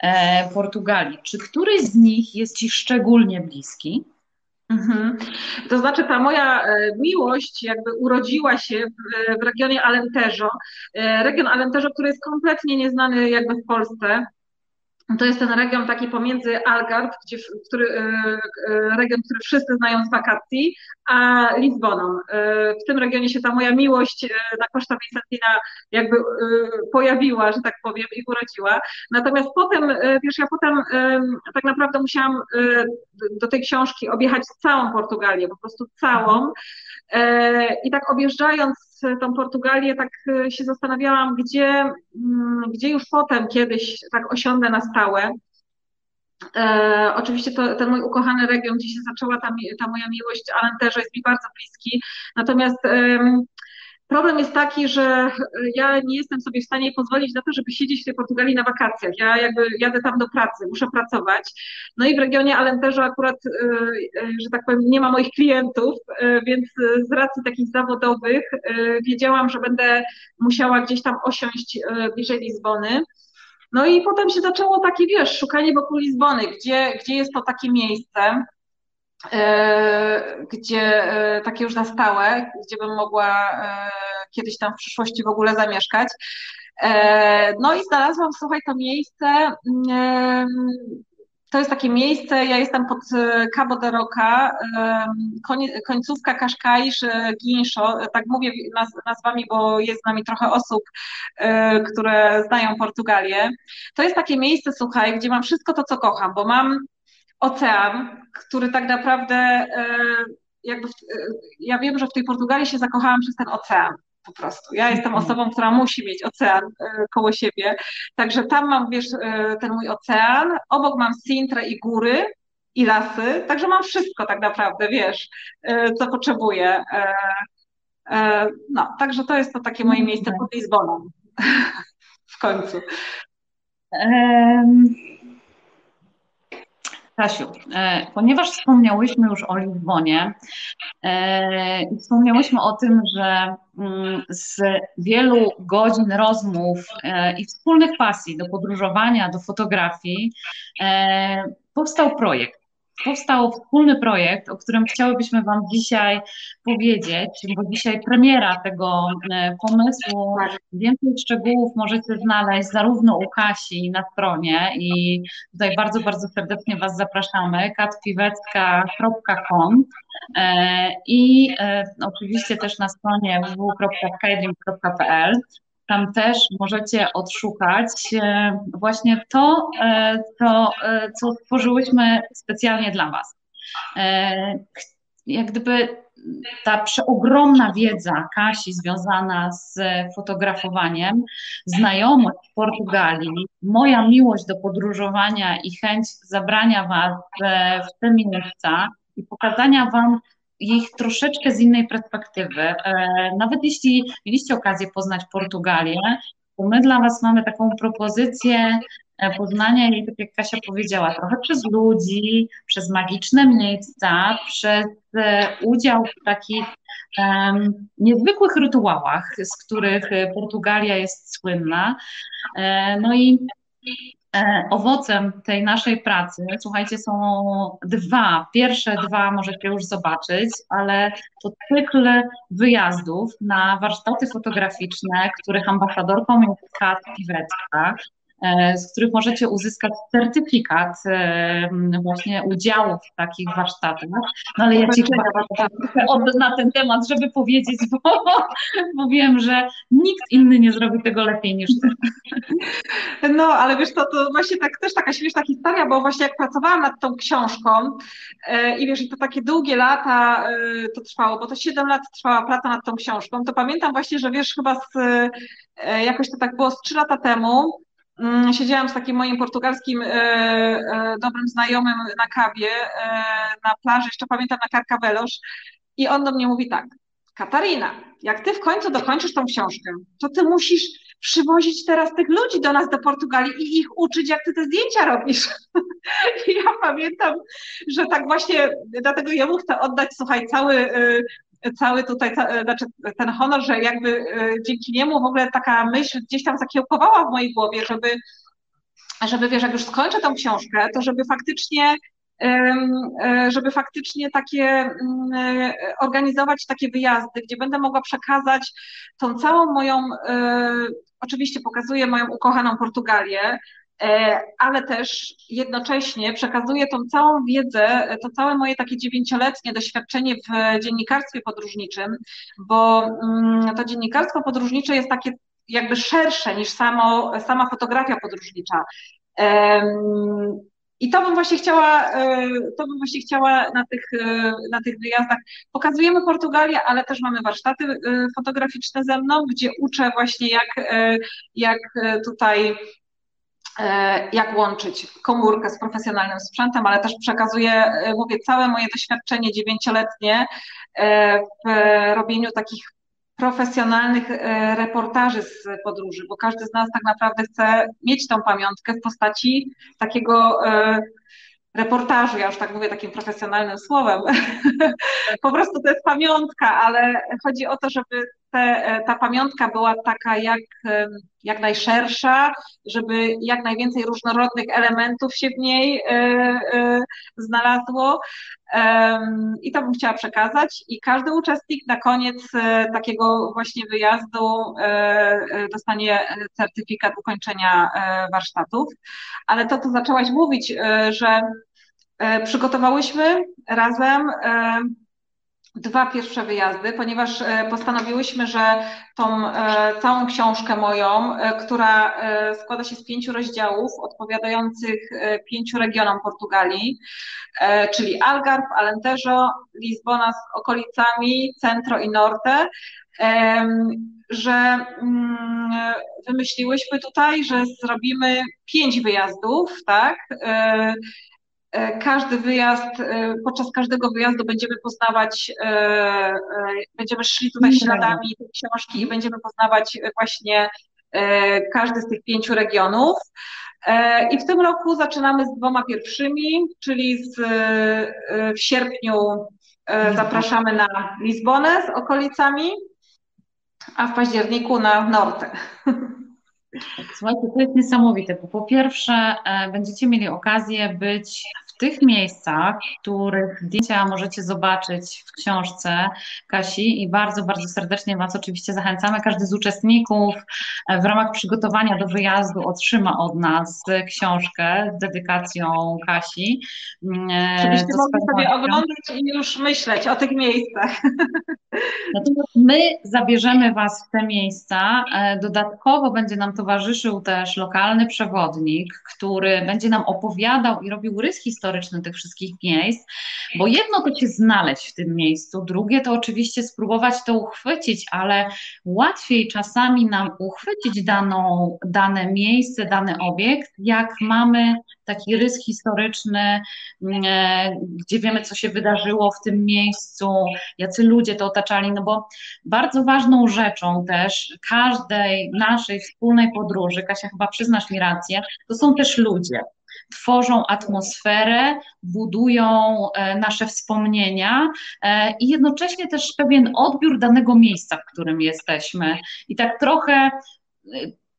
E, Portugalii. Czy któryś z nich jest Ci szczególnie bliski? Mhm. To znaczy ta moja e, miłość jakby urodziła się w, w regionie Alentejo. E, region Alentejo, który jest kompletnie nieznany jakby w Polsce. To jest ten region taki pomiędzy Algarve, gdzie, który, e, e, region, który wszyscy znają z wakacji, a Lizboną. E, w tym regionie się ta moja miłość na Costa Vicentina jakby pojawiła, że tak powiem, i urodziła. Natomiast potem, wiesz, ja potem tak naprawdę musiałam do tej książki objechać całą Portugalię, po prostu całą. I tak objeżdżając tą Portugalię, tak e, się zastanawiałam, gdzie, mm, gdzie już potem kiedyś tak osiądę na stałe. E, oczywiście to, ten mój ukochany region, gdzie się zaczęła ta, ta moja miłość Alentejo jest mi bardzo bliski. Natomiast e, Problem jest taki, że ja nie jestem sobie w stanie pozwolić na to, żeby siedzieć w tej Portugalii na wakacjach. Ja jakby jadę tam do pracy, muszę pracować. No i w regionie Alentejo akurat, y, y, że tak powiem, nie ma moich klientów, więc z racji takich zawodowych wiedziałam, że będę musiała gdzieś tam osiąść bliżej Lizbony. No i potem się zaczęło takie, wiesz, szukanie wokół Lizbony, gdzie, gdzie jest to takie miejsce, E, gdzie e, takie już na stałe, gdzie bym mogła e, kiedyś tam w przyszłości w ogóle zamieszkać. No i znalazłam, słuchaj, to miejsce. Mm, to jest takie miejsce, ja jestem pod Cabo de Roca, końcówka Kaszkaisz, Ginsho, tak mówię nazwami, bo jest z nami trochę osób, które znają Portugalię. To jest takie miejsce, słuchaj, gdzie mam wszystko to, co kocham, bo mam ocean, który tak naprawdę e, jakby, w, e, ja wiem, że w tej Portugalii się zakochałam przez ten ocean po prostu. Ja jestem mhm. osobą, która musi mieć ocean e, koło siebie, także tam mam, wiesz, ten mój ocean, obok mam Sintrę i góry i lasy, także mam wszystko tak naprawdę, wiesz, co potrzebuję. No, także to jest to takie moje miejsce pod Lizboną w końcu. Um Kasiu, e, ponieważ wspomniałyśmy już o Lizbonie e, i wspomniałyśmy o tym, że mm, z wielu godzin rozmów e, i wspólnych pasji do podróżowania, do fotografii powstał projekt powstał wspólny projekt, o którym chciałybyśmy Wam dzisiaj powiedzieć, bo dzisiaj premiera tego e, pomysłu. Więcej szczegółów możecie znaleźć zarówno u Kasi na stronie i tutaj bardzo, bardzo serdecznie Was zapraszamy, katpiwecka.com e, i e, oczywiście też na stronie www.skydream.pl tam też możecie odszukać e, właśnie to, e, co, e, co stworzyłyśmy specjalnie dla Was. Jak gdyby ta przeogromna wiedza Kasi związana z fotografowaniem, znajomość Portugalii, moja miłość do podróżowania i chęć zabrania Was w te miejsca i pokazania Wam ich troszeczkę z innej perspektywy. E, nawet jeśli mieliście okazję poznać Portugalię, to my dla Was mamy taką propozycję e, poznania jej, tak jak Kasia powiedziała, trochę przez ludzi, przez magiczne miejsca, przez e, udział w takich um, niezwykłych rytuałach, z których Portugalia jest słynna. No i owocem tej naszej pracy, słuchajcie, są dwa. Pierwsze dwa możecie już zobaczyć, ale to cykl wyjazdów na warsztaty fotograficzne, których ambasadorką jest Kat Piwecka. E, z których możecie uzyskać certyfikat e, właśnie udziału w takich warsztatach. No ale ja Ci chyba na ten temat, żeby powiedzieć, bo, bo wiem, że nikt inny nie zrobi tego lepiej niż Ty. No, ale wiesz to, to właśnie tak, też taka śmieszna historia, bo właśnie jak pracowałam nad tą książką e, i wiesz, i to takie długie lata to trwało, bo to 7 lat trwała praca nad tą książką, to pamiętam właśnie, że wiesz, chyba z, jakoś to tak było z 3 lata temu, siedziałam z takim moim portugalskim e, e, dobrym znajomym na kawie, e, na plaży, jeszcze pamiętam na Carcavelos i on do mnie mówi tak, Katarina, jak ty w końcu dokończysz tą książkę, to ty musisz przywozić teraz tych ludzi do nas do Portugalii i ich uczyć, jak ty te zdjęcia robisz. I ja pamiętam, że tak właśnie, dlatego jemu chcę oddać, słuchaj, cały cały tutaj, znaczy ten honor, że jakby e, dzięki niemu w ogóle taka myśl gdzieś tam zakiełkowała w mojej głowie, żeby, żeby wiesz, jak już skończę tą książkę, to żeby faktycznie e, żeby faktycznie takie mm, e, organizować takie wyjazdy, gdzie będę mogła przekazać tą całą moją, oczywiście pokazuję moją ukochaną Portugalię, ale też jednocześnie przekazuję tą całą wiedzę, to całe moje takie dziewięcioletnie doświadczenie w dziennikarstwie podróżniczym, bo mm, to dziennikarstwo podróżnicze jest takie jakby szersze niż samo, sama fotografia podróżnicza. I to bym właśnie chciała, e, to bym właśnie chciała na tych, e, na tych wyjazdach. Pokazujemy Portugalię, ale też mamy warsztaty fotograficzne ze mną, gdzie uczę właśnie jak, jak tutaj E, jak łączyć komórkę z profesjonalnym sprzętem, ale też przekazuję, e, mówię, całe moje doświadczenie dziewięcioletnie e, w robieniu takich profesjonalnych reportaży z podróży, bo każdy z nas tak naprawdę chce mieć tą pamiątkę w postaci takiego reportażu, ja już tak mówię takim profesjonalnym słowem. po prostu to jest pamiątka, ale chodzi o to, żeby te, ta pamiątka była taka jak, jak najszersza, żeby jak najwięcej różnorodnych elementów się w niej e, e, znalazło. I to bym chciała przekazać. I każdy uczestnik na koniec e, takiego właśnie wyjazdu dostanie certyfikat ukończenia warsztatów. Ale to, co zaczęłaś mówić, że przygotowałyśmy razem dwa pierwsze wyjazdy, ponieważ e, postanowiłyśmy, że tą e, całą książkę moją, e, która składa się z pięciu rozdziałów odpowiadających pięciu regionom Portugalii, czyli Algarve, Alentejo, Lizbona z okolicami, Centro i Norte, że mm, wymyśliłyśmy tutaj, że zrobimy pięć wyjazdów, tak? E, każdy wyjazd, e, podczas każdego wyjazdu będziemy poznawać, e, będziemy szli tutaj śladami tej książki i będziemy poznawać właśnie każdy z tych pięciu regionów. I w tym roku zaczynamy z dwoma pierwszymi, czyli z, w sierpniu zapraszamy na Lizbonę z okolicami, a w październiku na Norte. Słuchajcie, to jest niesamowite, bo po pierwsze będziecie mieli okazję być tych miejscach, których zdjęcia możecie zobaczyć w książce Kasi i bardzo, bardzo serdecznie Was oczywiście zachęcamy. Każdy z uczestników w ramach przygotowania do wyjazdu otrzyma od nas książkę z dedykacją Kasi. Żebyście mogli sobie oglądać i już myśleć o tych miejscach. Natomiast my zabierzemy Was w te miejsca. E, dodatkowo będzie nam towarzyszył też lokalny przewodnik, który będzie nam opowiadał i robił rys historyczny historyczny tych wszystkich miejsc, bo jedno to się znaleźć w tym miejscu, drugie to oczywiście spróbować to uchwycić, ale łatwiej czasami nam uchwycić daną, dane miejsce, dany obiekt, jak mamy taki rys historyczny, mm, e, gdzie wiemy, co się wydarzyło w tym miejscu, jacy ludzie to otaczali, no bo bardzo ważną rzeczą też każdej naszej wspólnej podróży, Kasia chyba przyznasz mi rację, to są też ludzie tworzą atmosferę, budują e, nasze wspomnienia e, i jednocześnie też pewien odbiór danego miejsca, w którym jesteśmy. I tak trochę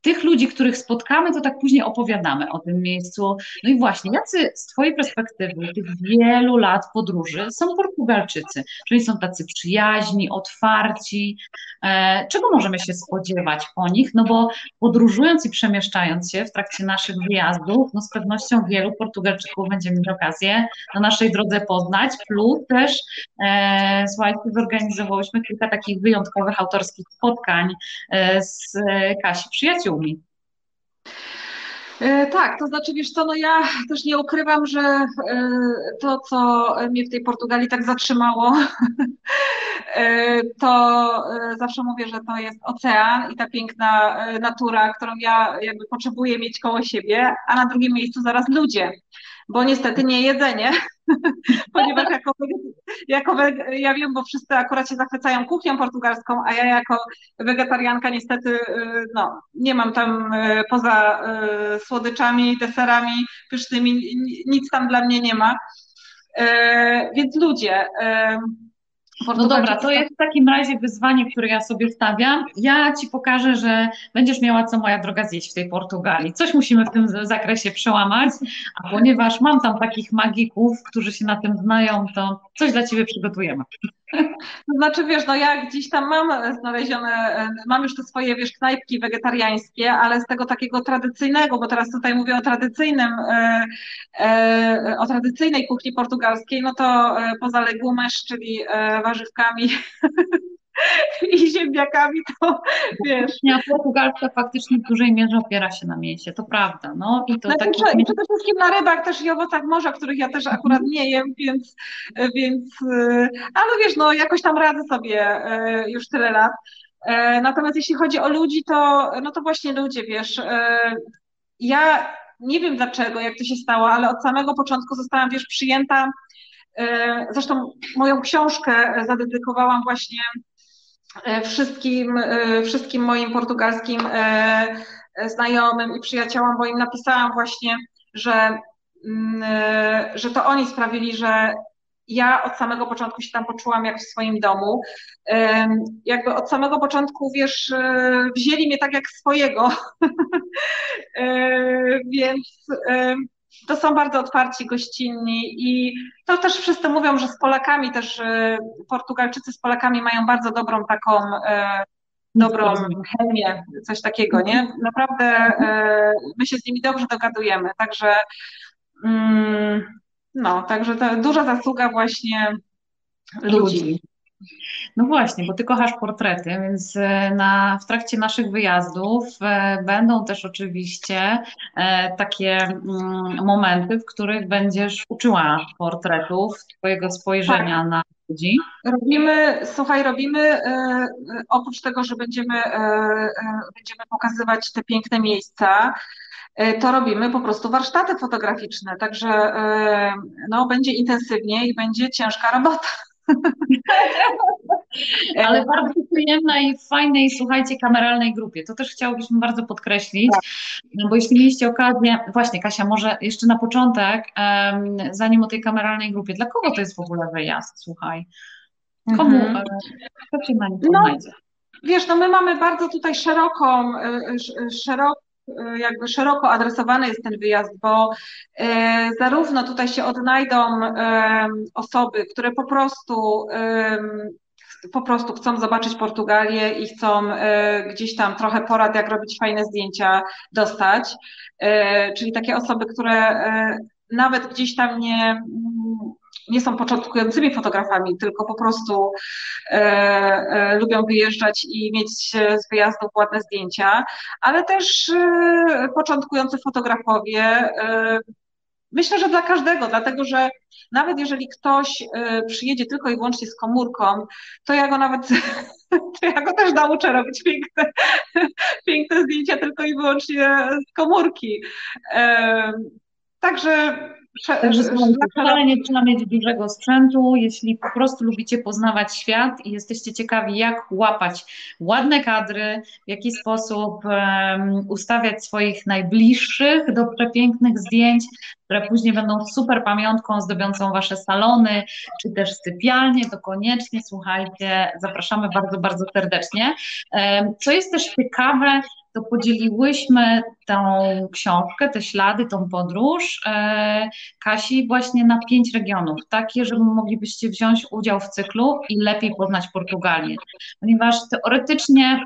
tych ludzi, których spotkamy, to tak później opowiadamy o tym miejscu. No i właśnie, jacy z Twojej perspektywy, tych wielu lat podróży, są Portugalczycy? Czyli są tacy przyjaźni, otwarci? E, czego możemy się spodziewać po nich? No bo podróżując i przemieszczając się w trakcie naszych wyjazdów, no z pewnością wielu Portugalczyków będziemy mieć okazję na naszej drodze poznać, plus też, e, słuchajcie, zorganizowałyśmy kilka takich wyjątkowych autorskich spotkań e, z Kasi Przyjaciół przyjaciółmi. E, tak, to znaczy, wiesz co, no ja też nie ukrywam, że e, to, co mnie w tej Portugalii tak zatrzymało, e, to zawsze mówię, że to jest ocean i ta piękna natura, którą ja jakby potrzebuję mieć koło siebie, a na drugim miejscu zaraz ludzie, bo niestety nie jedzenie, ponieważ jako, jako ja wiem, bo wszyscy akurat się zachwycają kuchnią portugalską, a ja jako wegetarianka niestety y, no, nie mam tam y, poza y, słodyczami, deserami pysznymi, nic tam dla mnie nie ma. Więc ludzie, no dobra, to jest w takim razie wyzwanie, które ja sobie stawiam. Ja Ci pokażę, że będziesz miała co moja droga zjeść w tej Portugalii. Coś musimy w tym zakresie przełamać, a ponieważ mam tam takich magików, którzy się na tym znają, to coś dla Ciebie przygotujemy. To znaczy, wiesz, no ja gdzieś tam mam znalezione, mam już te swoje, wiesz, knajpki wegetariańskie, ale z tego takiego tradycyjnego, bo teraz tutaj mówię o tradycyjnym, e, e, o tradycyjnej kuchni portugalskiej, no to e, poza legumesz, czyli warzywkami i ziemniakami, to wiesz. Kuchnia portugalska faktycznie w dużej mierze opiera się na mięsie, to prawda. No, i to no, taki... I przede wszystkim na rybach też i owocach morza, których ja też akurat nie jem, więc, więc ale wiesz, no jakoś tam radzę sobie e, już tyle lat. E, natomiast jeśli chodzi o ludzi, to no to właśnie ludzie, wiesz, e, ja nie wiem dlaczego, jak to się stało, ale od samego początku zostałam, wiesz, przyjęta Zresztą moją książkę zadedykowałam właśnie E, wszystkim, e, wszystkim moim portugalskim e, znajomym i przyjaciołom, bo im napisałam właśnie, że, mm, że to oni sprawili, że ja od samego początku się tam poczułam jak w swoim domu. Jakby od samego początku, wiesz, wzięli mnie tak jak swojego. Więc to są bardzo otwarci, gościnni i to też wszyscy mówią, że z Polakami też e, Portugalczycy z Polakami mają bardzo dobrą taką e, dobrą chemię, coś takiego, nie? Naprawdę e, my się z nimi dobrze dogadujemy, także mm, no, także to duża zasługa właśnie ludzi. No właśnie, bo ty kochasz portrety, więc e, na, w trakcie naszych wyjazdów e, będą też oczywiście e, takie mm, momenty, w których będziesz uczyła portretów, twojego spojrzenia tak. na ludzi. Robimy, słuchaj, robimy oprócz tego, że będziemy, będziemy pokazywać te piękne miejsca, to robimy po prostu warsztaty fotograficzne, także no, będzie intensywnie i będzie ciężka robota. Ale bardzo przyjemnej, fajnej, słuchajcie, kameralnej grupie. To też chciałbyśmy bardzo podkreślić, tak. bo jeśli mieliście okazję, właśnie Kasia, może jeszcze na początek, zanim o tej kameralnej grupie, dla kogo to jest w ogóle wyjazd, słuchaj? Komu, mhm. E, kto się na nim no, Wiesz, no my mamy bardzo tutaj szeroką, e, szeroką jakby szeroko adresowany jest ten wyjazd, bo e, zarówno tutaj się odnajdą osoby, które po prostu po prostu chcą zobaczyć Portugalię i chcą gdzieś tam trochę porad, jak robić fajne zdjęcia, dostać. Czyli takie osoby, które nawet gdzieś tam nie, nie są początkującymi fotografami, tylko po prostu e, e, lubią wyjeżdżać i mieć z wyjazdów ładne zdjęcia, ale też e, początkujący fotografowie. E, myślę, że dla każdego, dlatego że nawet jeżeli ktoś e, przyjedzie tylko i wyłącznie z komórką, to ja go nawet, to ja go też nauczę robić piękne, piękne zdjęcia tylko i wyłącznie z komórki. E, także wcale nie trzeba mieć dużego sprzętu. Jeśli po prostu lubicie poznawać świat i jesteście ciekawi, jak łapać ładne kadry, w jaki sposób um, ustawiać swoich najbliższych do przepięknych zdjęć, które później będą super pamiątką zdobiącą wasze salony, czy też sypialnie, to koniecznie słuchajcie, zapraszamy bardzo, bardzo serdecznie. Co jest też ciekawe, to podzieliłyśmy tą książkę, te ślady, tą podróż e, Kasi właśnie na pięć regionów, takie, żeby moglibyście wziąć udział w cyklu i lepiej poznać Portugalię. Ponieważ teoretycznie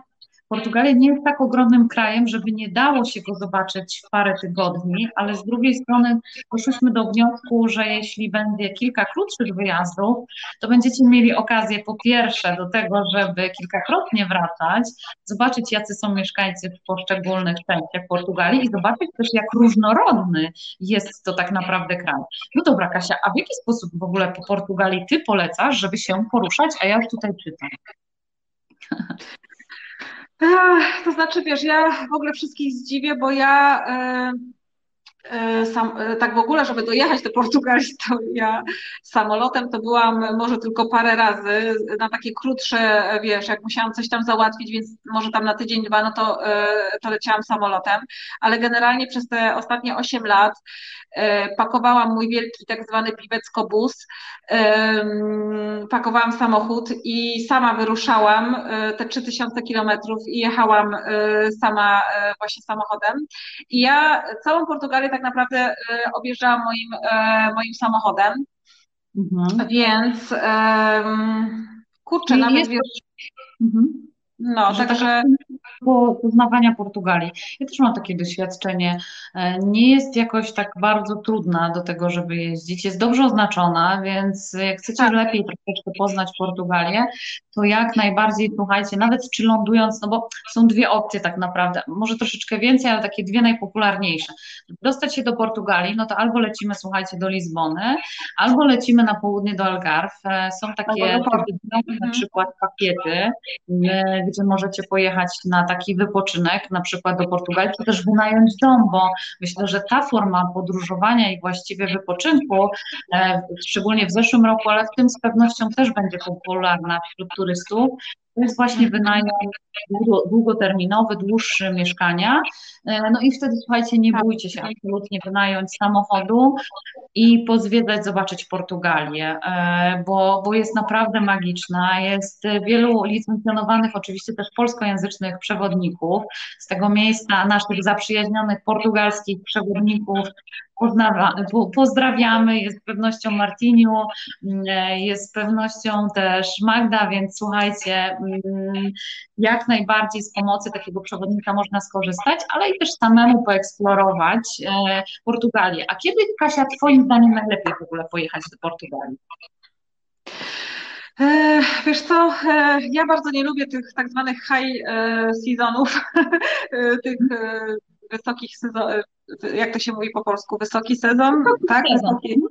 Portugalia nie jest tak ogromnym krajem, żeby nie dało się go zobaczyć w parę tygodni, ale z drugiej strony doszliśmy do wniosku, że jeśli będzie kilka krótszych wyjazdów, to będziecie mieli okazję po pierwsze do tego, żeby kilkakrotnie wracać, zobaczyć jacy są mieszkańcy w poszczególnych częściach Portugalii i zobaczyć też jak różnorodny jest to tak naprawdę kraj. No dobra Kasia, a w jaki sposób w ogóle po Portugalii ty polecasz, żeby się poruszać, a ja już tutaj czytam. To znaczy, wiesz, ja w ogóle wszystkich zdziwię, bo ja e, e, sam, e, tak w ogóle, żeby dojechać do Portugalii, to ja samolotem to byłam może tylko parę razy na takie krótsze, wiesz, jak musiałam coś tam załatwić, więc może tam na tydzień, dwa, no to, to leciałam samolotem, ale generalnie przez te ostatnie 8 lat pakowałam mój wielki tak zwany piwecko-bus, pakowałam samochód i sama wyruszałam e, te 3000 kilometrów i jechałam e, sama właśnie samochodem. I ja całą Portugalię tak naprawdę objeżdżałam moim, moim samochodem, mhm. więc kurczę, nawet wiesz... Mhm. No, że także poznawania Portugalii. Ja też mam takie doświadczenie. E, nie jest jakoś tak bardzo trudna do tego, żeby jeździć. Jest dobrze oznaczona, więc jak chcecie tak. lepiej troszeczkę poznać Portugalię, to jak najbardziej słuchajcie, nawet czy lądując, no bo są dwie opcje tak naprawdę, może troszeczkę więcej, ale takie dwie najpopularniejsze. Dostać się do Portugalii, no to albo lecimy, słuchajcie, do Lizbony, albo lecimy na południe do Algarve. E, są takie na mhm. przykład pakiety, gdzie możecie pojechać na taki wypoczynek, na przykład do Portugalii, czy też wynająć dom, bo myślę, że ta forma podróżowania i właściwie wypoczynku, e, szczególnie w zeszłym roku, ale w tym z pewnością też będzie popularna wśród turystów, to jest właśnie wynajem długoterminowy, dłuższy mieszkania. E, no i wtedy słuchajcie, nie bójcie się absolutnie wynająć samochodu i pozwiedzać, zobaczyć Portugalię, e, bo, bo jest naprawdę magiczna. Jest wielu licencjonowanych, oczywiście też polskojęzycznych przewodników. Z tego miejsca naszych zaprzyjaźnionych portugalskich przewodników pozdrawiamy, jest z pewnością Martiniu, mm, jest z pewnością też Magda, więc słuchajcie, mm, jak najbardziej z pomocy takiego przewodnika można skorzystać, ale i też samemu poeksplorować e, Portugalię. A kiedy, Kasia, Twoim zdaniem najlepiej w ogóle pojechać do Portugalii? E, wiesz co, e, ja bardzo nie lubię tych tak zwanych high seasonów, tych wysokich sezonów, jak to się mówi po polsku, wysoki sezon, tak? Wysoki.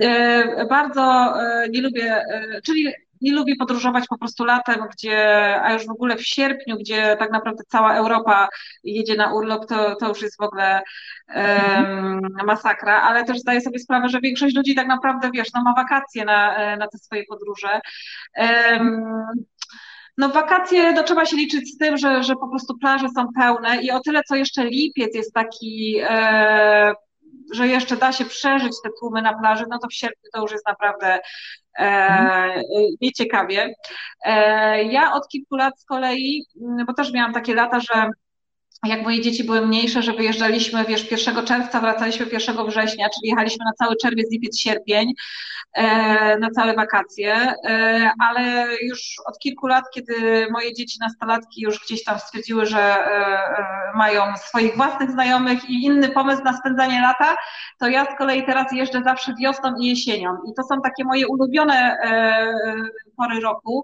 E, bardzo e, nie lubię, e, czyli nie lubię podróżować po prostu latem, gdzie, a już w ogóle w sierpniu, gdzie tak naprawdę cała Europa jedzie na urlop, to, to już jest w ogóle um, masakra, ale też zdaję sobie sprawę, że większość ludzi tak naprawdę, wiesz, no ma wakacje na, na te swoje podróże. Um, no wakacje, no trzeba się liczyć z tym, że, że po prostu plaże są pełne i o tyle, co jeszcze lipiec jest taki, e, że jeszcze da się przeżyć te tłumy na plaży, no to w sierpniu to już jest naprawdę e, nieciekawie. E, ja od kilku lat z kolei, bo też miałam takie lata, że jak moje dzieci były mniejsze, że wyjeżdżaliśmy, wiesz, 1 czerwca, wracaliśmy 1 września, czyli jechaliśmy na cały czerwiec, lipiec, sierpień, e, na całe wakacje, e, ale już od kilku lat, kiedy moje dzieci nastolatki już gdzieś tam stwierdziły, że e, mają swoich własnych znajomych i inny pomysł na spędzanie lata, to ja z kolei teraz jeżdżę zawsze wiosną i jesienią. I to są takie moje ulubione pory roku,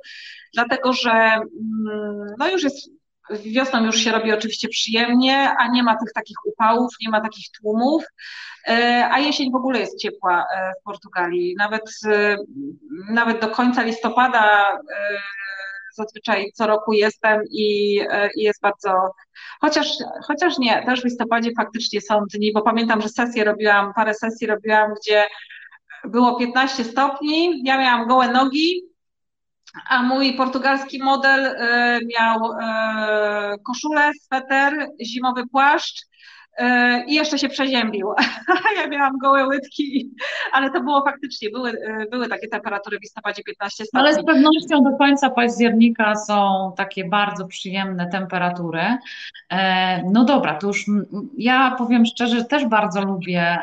dlatego że mm, no już jest Wiosną już się robi oczywiście przyjemnie, a nie ma tych takich upałów, nie ma takich tłumów, e, a jesień w ogóle jest ciepła e, w Portugalii. Nawet, e, nawet do końca listopada zazwyczaj co roku jestem i, i, jest bardzo, chociaż, chociaż nie, też w listopadzie faktycznie są dni, bo pamiętam, że sesję robiłam, parę sesji robiłam, gdzie było 15 stopni, ja miałam gołe nogi, a mój portugalski model e, miał e, koszulę, sweter, zimowy płaszcz i jeszcze się przeziębił. ja miałam gołe łydki, ale to było faktycznie, były, e, były takie temperatury w listopadzie 15 stopni. Ale z pewnością do końca października są takie bardzo przyjemne temperatury. E, no dobra, to już ja powiem szczerze, też bardzo lubię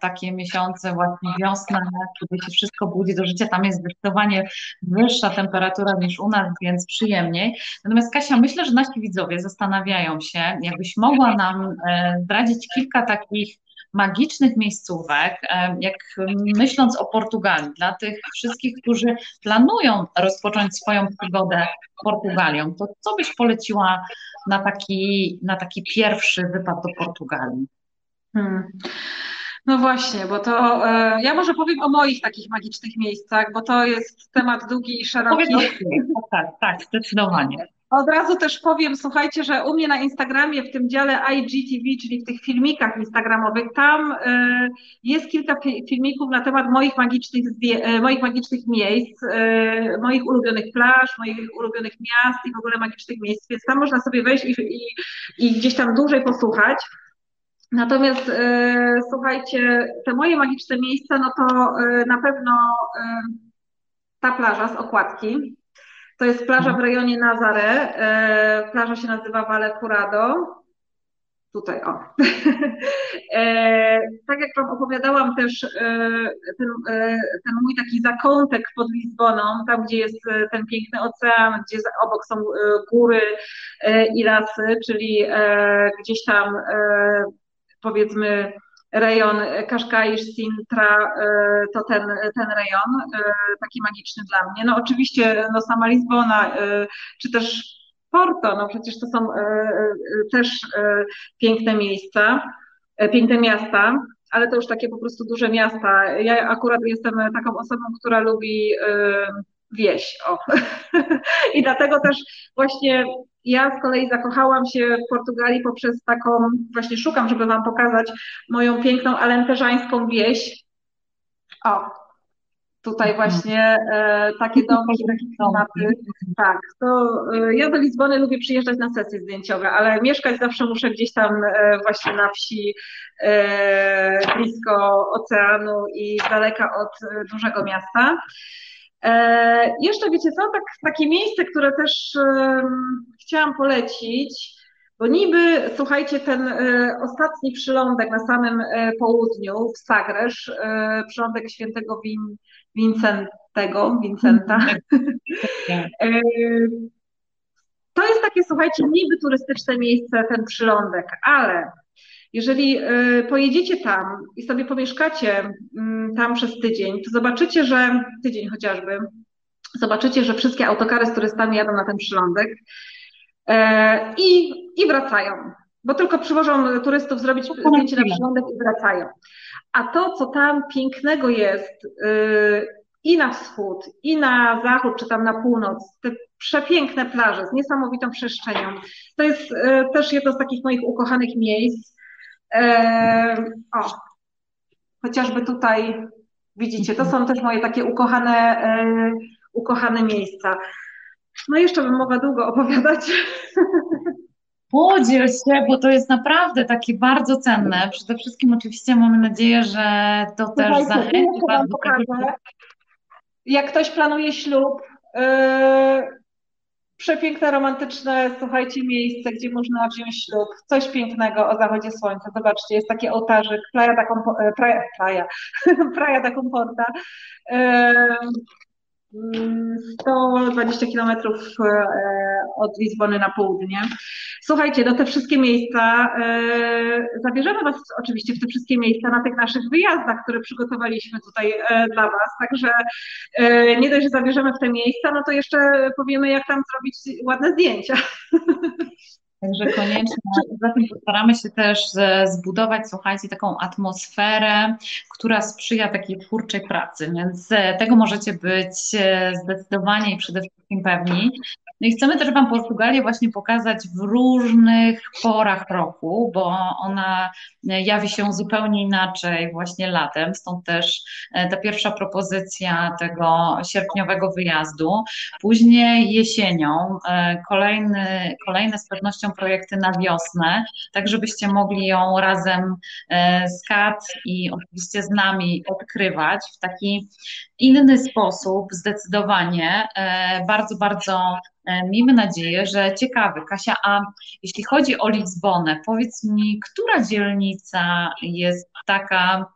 takie miesiące, właśnie wiosna, kiedy się wszystko budzi do życia. Tam jest zdecydowanie wyższa temperatura niż u nas, więc przyjemniej. Natomiast Kasia, myślę, że nasi widzowie zastanawiają się, jakbyś mogła nam zdradzić kilka takich magicznych miejscówek, jak myśląc o Portugalii, dla tych wszystkich, którzy planują rozpocząć swoją przygodę Portugalią, to co byś poleciła na taki, na taki pierwszy wypad do Portugalii? Hmm. No właśnie, bo to e, ja może powiem o moich takich magicznych miejscach, bo to jest temat długi i szeroki. tak, tak, zdecydowanie. Od razu też powiem, słuchajcie, że u mnie na Instagramie, w tym dziale IGTV, czyli w tych filmikach instagramowych, tam y, jest kilka filmików na temat moich magicznych, y, moich magicznych miejsc, y, moich ulubionych plaż, moich ulubionych miast i w ogóle magicznych miejsc, więc tam można sobie wejść i, i, i gdzieś tam dłużej posłuchać. Natomiast słuchajcie, te moje magiczne miejsca, no to na pewno ta plaża z okładki, to jest plaża w mhm. rejonie Nazare. E, plaża się nazywa Valle Curado. Tutaj, o. E, tak jak Wam opowiadałam też, e, ten, ten mój taki zakątek pod Lizboną, tam gdzie jest ten piękny ocean, gdzie obok są góry i lasy, czyli gdzieś tam powiedzmy rejon Kaszkaisz, Sintra, e, to ten, ten rejon, e, taki magiczny dla mnie. No oczywiście no sama Lizbona, e, czy też Porto, no przecież to są też piękne miejsca, piękne miasta, ale to już takie po prostu duże miasta. Ja akurat jestem taką osobą, która lubi wieś. O. I dlatego też właśnie ja z kolei zakochałam się w Portugalii poprzez taką, właśnie szukam, żeby Wam pokazać moją piękną alenteżańską wieś. O, tutaj mhm. właśnie e, takie domki, takie klimaty. Tak, to e, ja do Lizbony lubię przyjeżdżać na sesje zdjęciowe, ale mieszkać zawsze muszę gdzieś tam e, właśnie na wsi, e, blisko oceanu i daleka od e, dużego miasta. E, jeszcze wiecie co, tak, takie miejsce, które też chciałam polecić, bo niby, słuchajcie, ten e, ostatni przylądek na samym e, południu w Sagresz, przylądek świętego Win, Vincentego, Vincenta, to jest takie, słuchajcie, niby turystyczne miejsce, ten przylądek, ale jeżeli y, pojedziecie tam i sobie pomieszkacie mm, tam przez tydzień, to zobaczycie, że tydzień chociażby, zobaczycie, że wszystkie autokary z turystami jadą na ten przylądek e, i, i wracają, bo tylko przywożą turystów zrobić zdjęcie na przylądek i wracają. A to, co tam pięknego jest, y, i na wschód, i na zachód, czy tam na północ, te przepiękne plaże z niesamowitą przestrzenią. To jest e, też jedno z takich moich ukochanych miejsc. E, o, chociażby tutaj widzicie, to są też moje takie ukochane, e, ukochane miejsca. No jeszcze bym mogła długo opowiadać. Podziel się, bo to jest naprawdę takie bardzo cenne. Przede wszystkim oczywiście mamy nadzieję, że to też zachęci Was do tego. Jak ktoś planuje ślub, yy, przepiękne, romantyczne, słuchajcie, miejsce, gdzie można wziąć ślub, coś pięknego o zachodzie słońca. Zobaczcie, jest taki ołtarzyk, Playa da, Compo, e, Playa, Playa, Playa da Comporta. Yy, 120 kilometrów e, od Lizbony na południe. Słuchajcie, do te wszystkie miejsca, e, zabierzemy Was oczywiście w te wszystkie miejsca na tych naszych wyjazdach, które przygotowaliśmy tutaj e, dla Was, także nie dość, że zabierzemy w te miejsca, no to jeszcze powiemy, jak tam zrobić ładne zdjęcia. Także koniecznie, zatem postaramy się też zbudować, słuchajcie, taką atmosferę, która sprzyja takiej twórczej pracy, więc tego możecie być zdecydowanie i przede wszystkim pewni. No i chcemy też Wam Portugalię właśnie pokazać w różnych porach roku, bo ona jawi się zupełnie inaczej właśnie latem, stąd też e, ta pierwsza propozycja tego sierpniowego wyjazdu. Później jesienią e, kolejny, kolejne z pewnością projekty na wiosnę, tak żebyście mogli ją razem e, z Kat i oczywiście z nami odkrywać w taki inny sposób, zdecydowanie. Bardzo, bardzo miejmy nadzieję, że ciekawy. Kasia, a jeśli chodzi o Lizbonę, powiedz mi, która dzielnica jest taka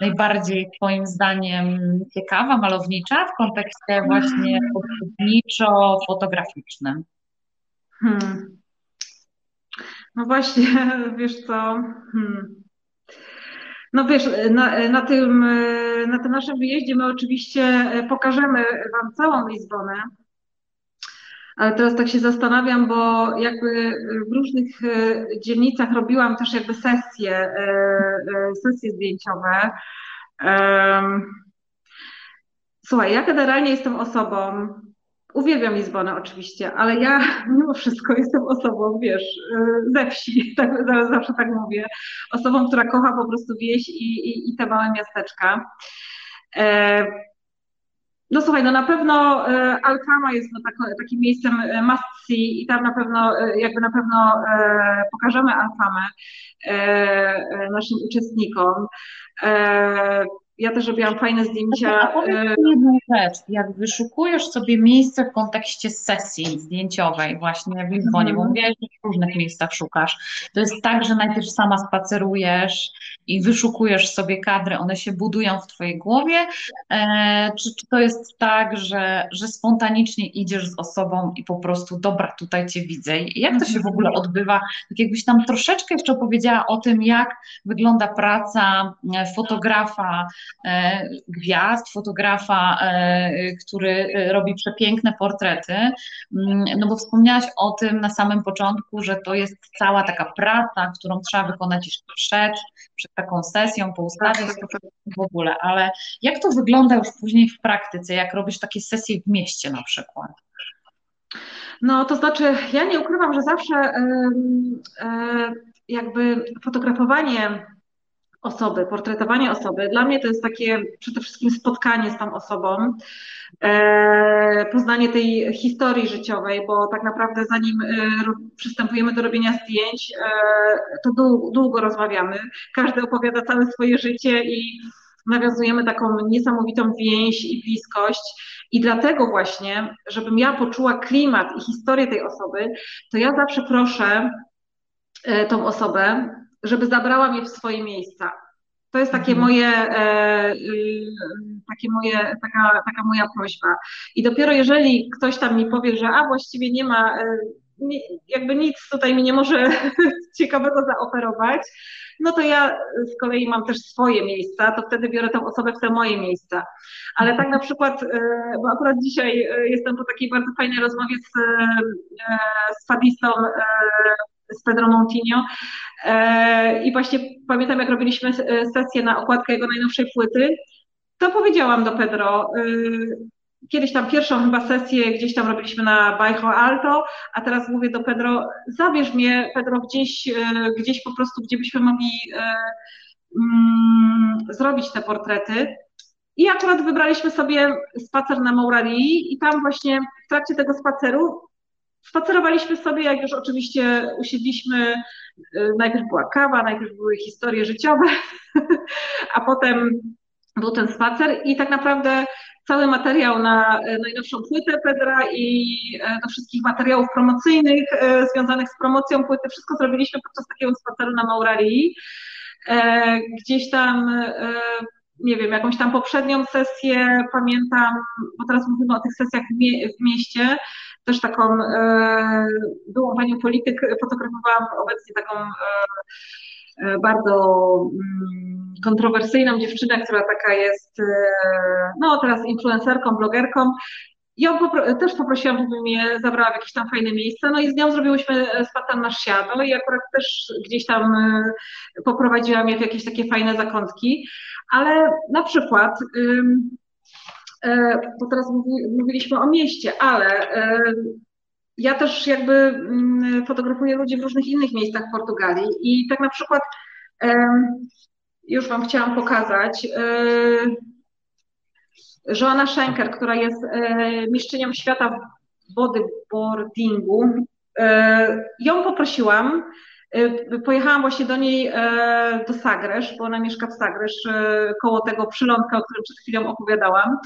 najbardziej Twoim zdaniem ciekawa, malownicza w kontekście właśnie podróżniczo-fotograficznym? Hmm. No właśnie, wiesz co, hmm. No wiesz, na, na, tym, na tym naszym wyjeździe my oczywiście pokażemy Wam całą Lizbonę, ale teraz tak się zastanawiam, bo jakby w różnych e, dzielnicach robiłam też jakby sesje, e, e, sesje zdjęciowe. Słuchaj, ja generalnie jestem osobą, uwielbiam Lizbonę oczywiście, ale ja mimo wszystko jestem osobą, wiesz, ze wsi, tak, zawsze tak mówię, osobą, która kocha po prostu wieś i, i, i te małe miasteczka. No słuchaj, no na pewno e, Alkama jest no, tak, takim miejscem e, must see i tam na pewno, e, jakby na pewno pokażemy Alkamę naszym uczestnikom. Ja też robiłam fajne zdjęcia. A powiedz mi jedną rzecz, jak wyszukujesz sobie miejsce w kontekście sesji zdjęciowej właśnie w Lizbonie, bo mhm. mówiłaś, że w różnych miejscach szukasz, to jest tak, że najpierw sama spacerujesz i wyszukujesz sobie kadry, one się budują w twojej głowie, e, czy, czy to jest tak, że, że spontanicznie idziesz z osobą i po prostu dobra, tutaj cię widzę. I jak to się w ogóle mhm. odbywa? Tak jakbyś tam troszeczkę jeszcze opowiedziała o tym, jak wygląda praca e, fotografa, E, gwiazd, fotografa, e, który robi przepiękne portrety. Mm, no bo wspomniałaś o tym na samym początku, że to jest cała taka praca, którą trzeba wykonać jeszcze przed, przed taką sesją, po ustawie w ogóle, ale jak to wygląda już później w praktyce, jak robisz takie sesje w mieście na przykład? No, to znaczy, ja nie ukrywam, że zawsze jakby fotografowanie osoby, portretowanie osoby. Dla mnie to jest takie przede wszystkim spotkanie z tą osobą, e, poznanie tej historii życiowej, bo tak naprawdę zanim e, przystępujemy do robienia zdjęć, e, to długo, rozmawiamy. Każdy opowiada całe swoje życie i nawiązujemy taką niesamowitą więź i bliskość. I dlatego właśnie, żebym ja poczuła klimat i historię tej osoby, to ja zawsze proszę tą osobę, żeby zabrała mnie w swoje miejsca. To jest takie mhm. moje, e, y, takie moje, taka, taka moja prośba. I dopiero jeżeli ktoś tam mi powie, że a właściwie nie ma, e, jakby nic tutaj mi nie może ciekawego zaoferować, no to ja z kolei mam też swoje miejsca, to wtedy biorę tę osobę w te moje miejsca. Ale tak na przykład, e, bo akurat dzisiaj jestem po takiej bardzo fajnej rozmowie z, z fadistą z Pedro Montinho. E, I właśnie pamiętam, jak robiliśmy e, sesję na okładkę jego najnowszej płyty, to powiedziałam do Pedro, y, kiedyś tam pierwszą chyba sesję gdzieś tam robiliśmy na Bajo Alto, a teraz mówię do Pedro, zabierz mnie Pedro gdzieś, gdzieś po prostu, gdzie byśmy mogli mm, zrobić te portrety. I akurat wybraliśmy sobie spacer na Maurarii i tam właśnie w trakcie tego spaceru spacerowaliśmy sobie, jak już oczywiście usiedliśmy, y, najpierw była kawa, najpierw były historie życiowe, a potem był ten spacer i tak naprawdę cały materiał na y, najnowszą płytę Pedra i y, do wszystkich materiałów promocyjnych związanych z promocją płyty, wszystko zrobiliśmy podczas takiego spaceru na Maurarii. Gdzieś tam nie wiem, jakąś tam poprzednią sesję pamiętam, bo teraz mówimy o tych sesjach w mieście, też taką e, byłą panią polityk, fotografowałam obecnie taką e, e, bardzo mm, kontrowersyjną dziewczynę, która taka jest, no teraz influencerką, blogerką. Ją popro też poprosiłam, żeby mnie zabrała w jakieś tam fajne miejsce, no i z nią zrobiłyśmy spacer na Siado i akurat też gdzieś tam poprowadziła mnie w jakieś takie fajne zakątki, ale na przykład bo teraz mówiliśmy o mieście, ale e, ja też jakby mm, fotografuję ludzi w różnych innych miejscach w Portugalii i tak na przykład już Wam chciałam pokazać Joanna Schenker, która jest e, mistrzynią świata w bodyboardingu, ją poprosiłam, Pojechałam właśnie do niej do Sagresz, bo ona mieszka w Sagresz, koło tego przylądka, o którym przed chwilą opowiadałam.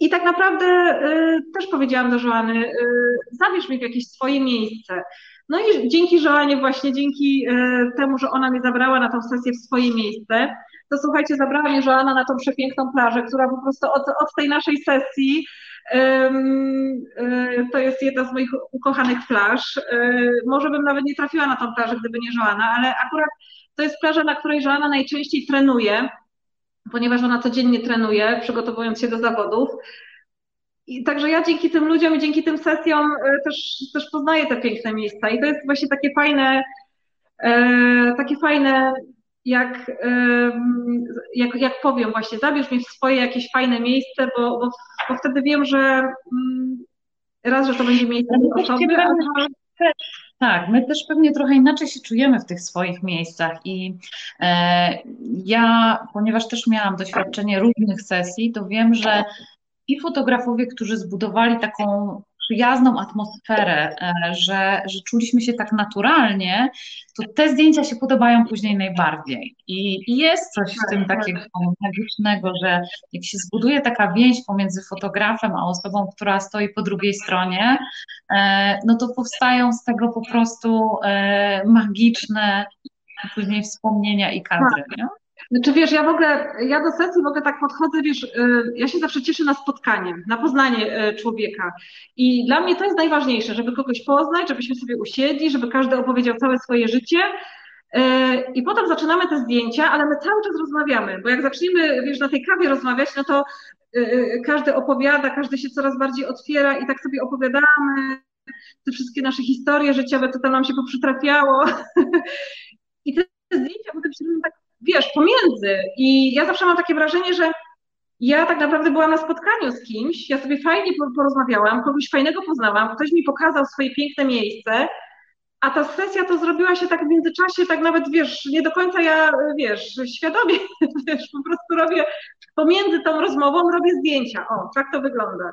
I tak naprawdę y, też powiedziałam do Joany, y, zabierz mnie w jakieś swoje miejsce. No i dzięki Joanie, właśnie dzięki y, temu, że ona mnie zabrała na tą sesję w swoje miejsce, to słuchajcie, zabrała mnie Joana na tą przepiękną plażę, która po prostu od, od tej naszej sesji to jest jedna z moich ukochanych plaż. Może bym nawet nie trafiła na tą plażę, gdyby nie Joana, ale akurat to jest plaża, na której Joana najczęściej trenuje ponieważ ona codziennie trenuje, przygotowując się do zawodów. I także ja dzięki tym ludziom i dzięki tym sesjom e, też, też poznaję te piękne miejsca. I to jest właśnie takie fajne, e, takie fajne, jak, e, jak, jak powiem właśnie, zabierz mnie w swoje jakieś fajne miejsce, bo, bo, bo wtedy wiem, że mm, raz, że to będzie miejsce osoby, a tak, my też pewnie trochę inaczej się czujemy w tych swoich miejscach i e, ja, ponieważ też miałam doświadczenie różnych sesji, to wiem, że i fotografowie, którzy zbudowali taką przyjazną atmosferę, e, że, że czuliśmy się tak naturalnie, to te zdjęcia się podobają później najbardziej. I, i jest coś w tym tak, takiego tak. magicznego, że jak się zbuduje taka więź pomiędzy fotografem a osobą, która stoi po drugiej stronie, e, no to powstają z tego po prostu e, magiczne później wspomnienia i kadry. Tak. Nie? Znaczy wiesz, ja w ogóle, ja do sesji w ogóle tak podchodzę, wiesz, y, ja się zawsze cieszę na spotkanie, na poznanie y, człowieka. I dla mnie to jest najważniejsze, żeby kogoś poznać, żebyśmy sobie usiedli, żeby każdy opowiedział całe swoje życie. Y, I potem zaczynamy te zdjęcia, ale my cały czas rozmawiamy, bo jak zaczniemy, wiesz, na tej kawie rozmawiać, no to każdy opowiada, każdy się coraz bardziej otwiera i tak sobie opowiadamy te wszystkie nasze historie życiowe, co tam nam się poprzytrafiało. I te zdjęcia potem się tak wiesz, pomiędzy. I ja zawsze mam takie wrażenie, że ja tak naprawdę byłam na spotkaniu z kimś, ja sobie fajnie porozmawiałam, kogoś fajnego poznałam, ktoś mi pokazał swoje piękne miejsce, a ta sesja to zrobiła się tak w międzyczasie, tak nawet, wiesz, nie do końca ja, wiesz, świadomie, wiesz, po prostu robię, pomiędzy tą rozmową robię zdjęcia, o, tak to wygląda.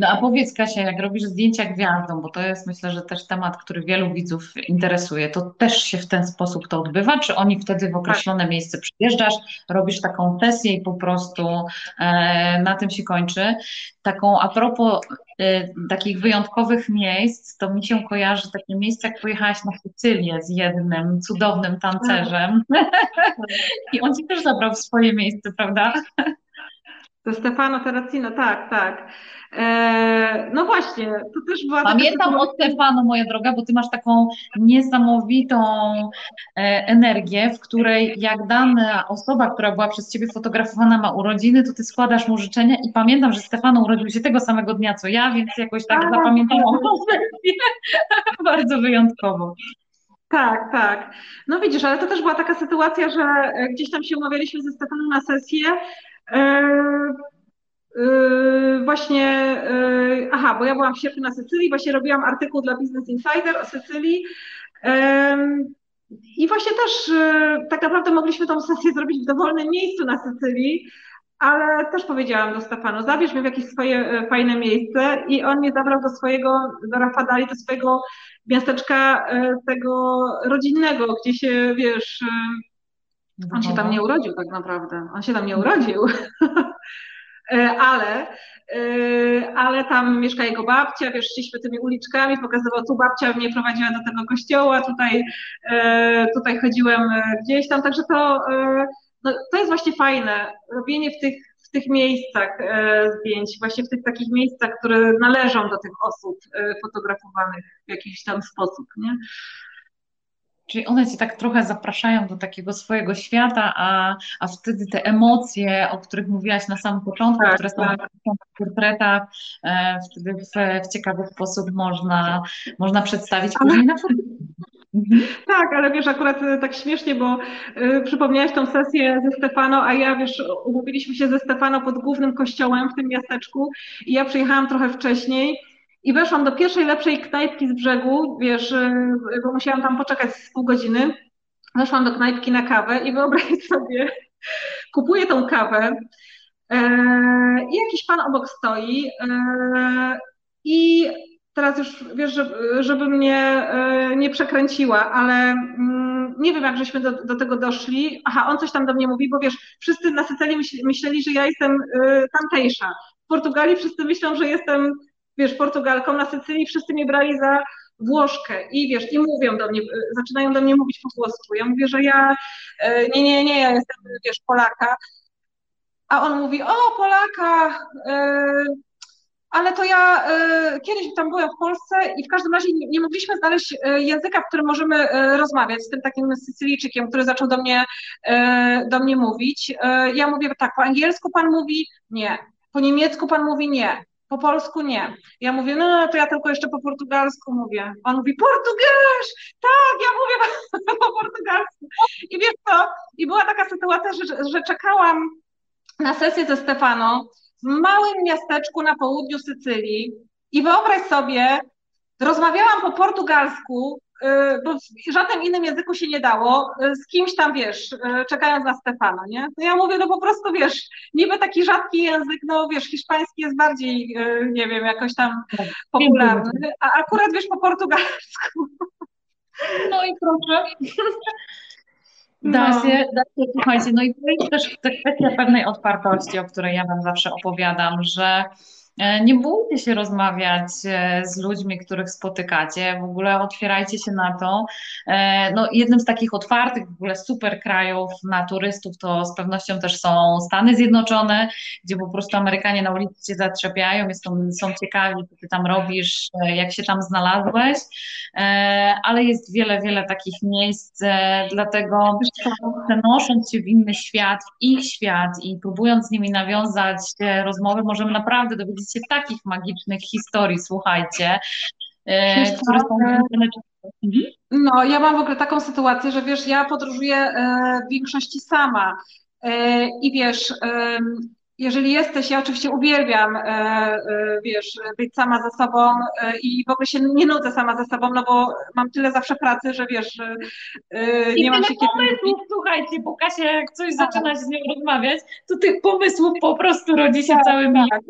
No a powiedz Kasia, jak robisz zdjęcia gwiazdom, bo to jest myślę, że też temat, który wielu widzów interesuje, to też się w ten sposób to odbywa? Czy oni wtedy w określone tak. miejsce przyjeżdżasz, robisz taką sesję i po prostu e, na tym się kończy? Taką a propos e, takich wyjątkowych miejsc, to mi się kojarzy takie miejsce, jak pojechałaś na Sycylię z jednym cudownym tancerzem i on ci też zabrał swoje miejsce, prawda? To Stefano Terracino, tak, tak. E, no właśnie, to też była. Pamiętam o Stefano, moja droga, bo ty masz taką niesamowitą e, energię, w której jak dana osoba, która była przez ciebie fotografowana, ma urodziny, to ty składasz mu życzenia i pamiętam, że Stefano urodził się tego samego dnia co ja, więc jakoś tak, tak zapamiętałam tą Bardzo wyjątkowo. Tak, tak. No widzisz, ale to też była taka sytuacja, że e, gdzieś tam się umawialiśmy ze Stefaną na sesję. Yy, yy, właśnie, yy, aha, bo ja byłam w sierpniu na Sycylii, właśnie robiłam artykuł dla Business Insider o Sycylii. I właśnie też tak naprawdę mogliśmy tą sesję zrobić w dowolnym miejscu na Sycylii, ale też powiedziałam do Stefano, zabierz mnie w jakieś swoje fajne miejsce i on mnie zabrał do swojego, do Rafadali, do swojego miasteczka e, tego rodzinnego, gdzie się, wiesz, e, on się tam nie urodził tak naprawdę, on się tam nie urodził, e, ale, ale tam mieszka jego babcia, wiesz, szliśmy tymi uliczkami, pokazywał, tu babcia mnie prowadziła do tego kościoła, tutaj, tutaj chodziłem gdzieś tam, także to, no, to jest właśnie fajne, robienie w tych w tych miejscach e, zdjęć, właśnie w tych takich miejscach, które należą do tych osób e, fotografowanych w jakiś tam sposób, nie? Czyli one cię tak trochę zapraszają do takiego swojego świata, a, a wtedy te emocje, o których mówiłaś na samym początku, tak, które są tak. w portretach, e, wtedy w, w, ciekawy sposób można, można przedstawić później na fotografii. Mhm. Tak, ale wiesz, akurat e, tak śmiesznie, bo y, przypomniałaś tą sesję ze Stefano, a ja wiesz, umówiliśmy się ze Stefano pod głównym kościołem w tym miasteczku i ja przyjechałam trochę wcześniej i weszłam do pierwszej lepszej knajpki z brzegu, wiesz, y, bo musiałam tam poczekać z pół godziny. Weszłam do knajpki na kawę i wyobraź sobie, kupuję tą kawę e, i jakiś pan obok stoi e, i teraz już wiesz, żeby, żeby mnie e, nie przekręciła, ale mm, nie wiem, jak żeśmy do, do, tego doszli. Aha, on coś tam do mnie mówi, bo wiesz, wszyscy na myśleli, że ja jestem tamtejsza. W Portugalii wszyscy myślą, że jestem, wiesz, Portugalką. Na Sycylii wszyscy mnie brali za Włoszkę i wiesz, i mówią do mnie, e, zaczynają do mnie mówić po włosku. Ja mówię, że ja, nie, nie, nie, ja jestem, wiesz, Polaka. A on mówi, o, Polaka, ale to ja kiedyś tam byłem w Polsce i w każdym razie nie, nie mogliśmy znaleźć języka, w którym możemy rozmawiać z tym takim Sycylijczykiem, który zaczął do mnie, do mnie mówić. ja mówię tak, po angielsku pan mówi nie, po niemiecku pan mówi nie, po polsku nie. Ja mówię, no to ja tylko jeszcze po portugalsku mówię. On mówi, Portugalsz! Tak, ja mówię po portugalsku. I wiesz co, i była taka sytuacja, że, że czekałam na sesję ze Stefano w małym miasteczku na południu Sycylii i wyobraź sobie, rozmawiałam po portugalsku, bo w żadnym innym języku się nie dało, y, z kimś tam, wiesz, y, czekając na Stefana, nie? No ja mówię, no po prostu, wiesz, niby taki rzadki język, no wiesz, hiszpański jest bardziej, nie wiem, jakoś tam tak, popularny, a akurat, wiesz, po portugalsku. No i proszę. Da no. się, da się, słuchajcie, no i to jest też kwestia pewnej otwartości, o której ja Wam zawsze opowiadam, że E, nie bójcie się rozmawiać e, z ludźmi, których spotykacie, w ogóle otwierajcie się na to. E, no, jednym z takich otwartych, w ogóle super krajów na turystów to z pewnością też są Stany Zjednoczone, gdzie po prostu Amerykanie na ulicy cię zatrzepiają, są, są ciekawi, co ty tam robisz, jak się tam znalazłeś, ale jest wiele, wiele takich miejsc, dlatego przenosząc się w inny świat, w ich świat i próbując z nimi nawiązać rozmowy, możemy naprawdę dowiedzieć takich magicznych historii, słuchajcie, e, które są. Mhm. No, ja mam w ogóle taką sytuację, że wiesz, ja podróżuję e, w większości sama. E, I wiesz, jeżeli jesteś, ja oczywiście uwielbiam, e, e, wiesz, być sama ze sobą e, i w ogóle się nie nudzę sama ze sobą, no bo mam tyle zawsze pracy, że wiesz, nie mam się kiedy... pomysłów, słuchajcie, bo Kasia jak coś tak. zaczyna się z nią rozmawiać, to tych pomysłów po prostu rodzi się tak, cały tak.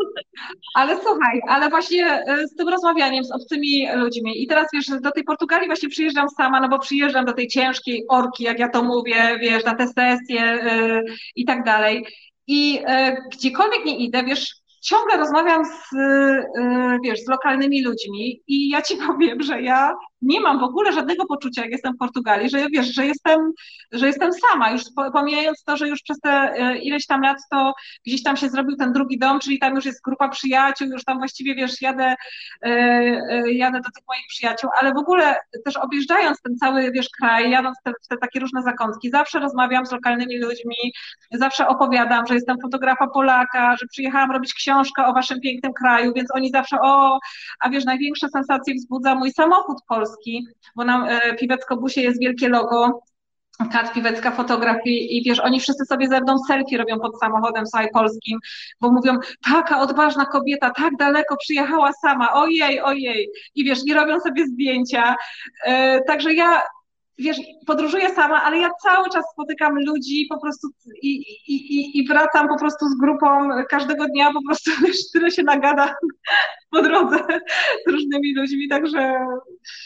Ale słuchaj, ale właśnie z tym rozmawianiem z obcymi ludźmi i teraz wiesz, do tej Portugalii właśnie przyjeżdżam sama, no bo przyjeżdżam do tej ciężkiej orki, jak ja to mówię, wiesz, na te sesje i tak dalej i e, gdziekolwiek nie idę, wiesz, ciągle rozmawiam z, e, wiesz, z lokalnymi ludźmi i ja ci powiem, że ja nie mam w ogóle żadnego poczucia, jak jestem w Portugalii, że wiesz, że jestem, że jestem sama, już pomijając to, że już przez te e, ileś tam lat to gdzieś tam się zrobił ten drugi dom, czyli tam już jest grupa przyjaciół, już tam właściwie, wiesz, jadę, jadę do tych moich przyjaciół, ale w ogóle też objeżdżając ten cały, wiesz, kraj, jadąc te, te takie różne zakątki, zawsze rozmawiam z lokalnymi ludźmi, zawsze opowiadam, że jestem fotografa Polaka, że przyjechałam robić książkę, książka o waszym pięknym kraju, więc oni zawsze, o, a wiesz, największe sensacje wzbudza mój samochód polski, bo na e, Piwecko-Busie jest wielkie logo Kat Piwecka fotografii i wiesz, oni wszyscy sobie ze mną selfie robią pod samochodem Saj Polskim, bo mówią, taka odważna kobieta, tak daleko przyjechała sama, ojej, ojej. I wiesz, i robią sobie zdjęcia. E, także ja wiesz, podróżuję sama, ale ja cały czas spotykam ludzi po prostu i, i, i, i wracam po prostu z grupą każdego dnia, po prostu wiesz, tyle się nagada po drodze z różnymi ludźmi, także...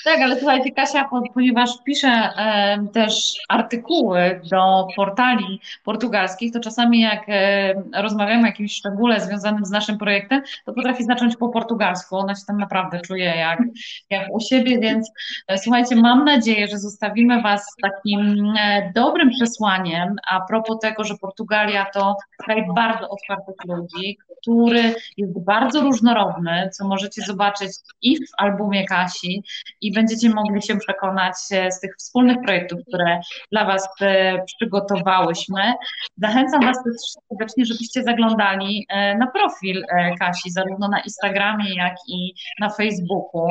Tak, ale słuchajcie Kasia, ponieważ piszę e, też artykuły do portali portugalskich, to czasami jak e, rozmawiamy o jakimś szczególe związanym z naszym projektem, to potrafi zacząć po portugalsku, ona się tam naprawdę czuje jak, jak u siebie, więc e, słuchajcie, mam nadzieję, że zostawimy Was z takim e, dobrym przesłaniem a propos tego, że Portugalia to kraj bardzo otwartych ludzi, który jest bardzo różnorodny, co możecie zobaczyć i w albumie Kasi i będziecie mogli się przekonać e, z tych wspólnych projektów, które dla Was e, przygotowałyśmy. Zachęcam Was też serdecznie, żebyście zaglądali na profil Kasi, zarówno na Instagramie, jak i na Facebooku.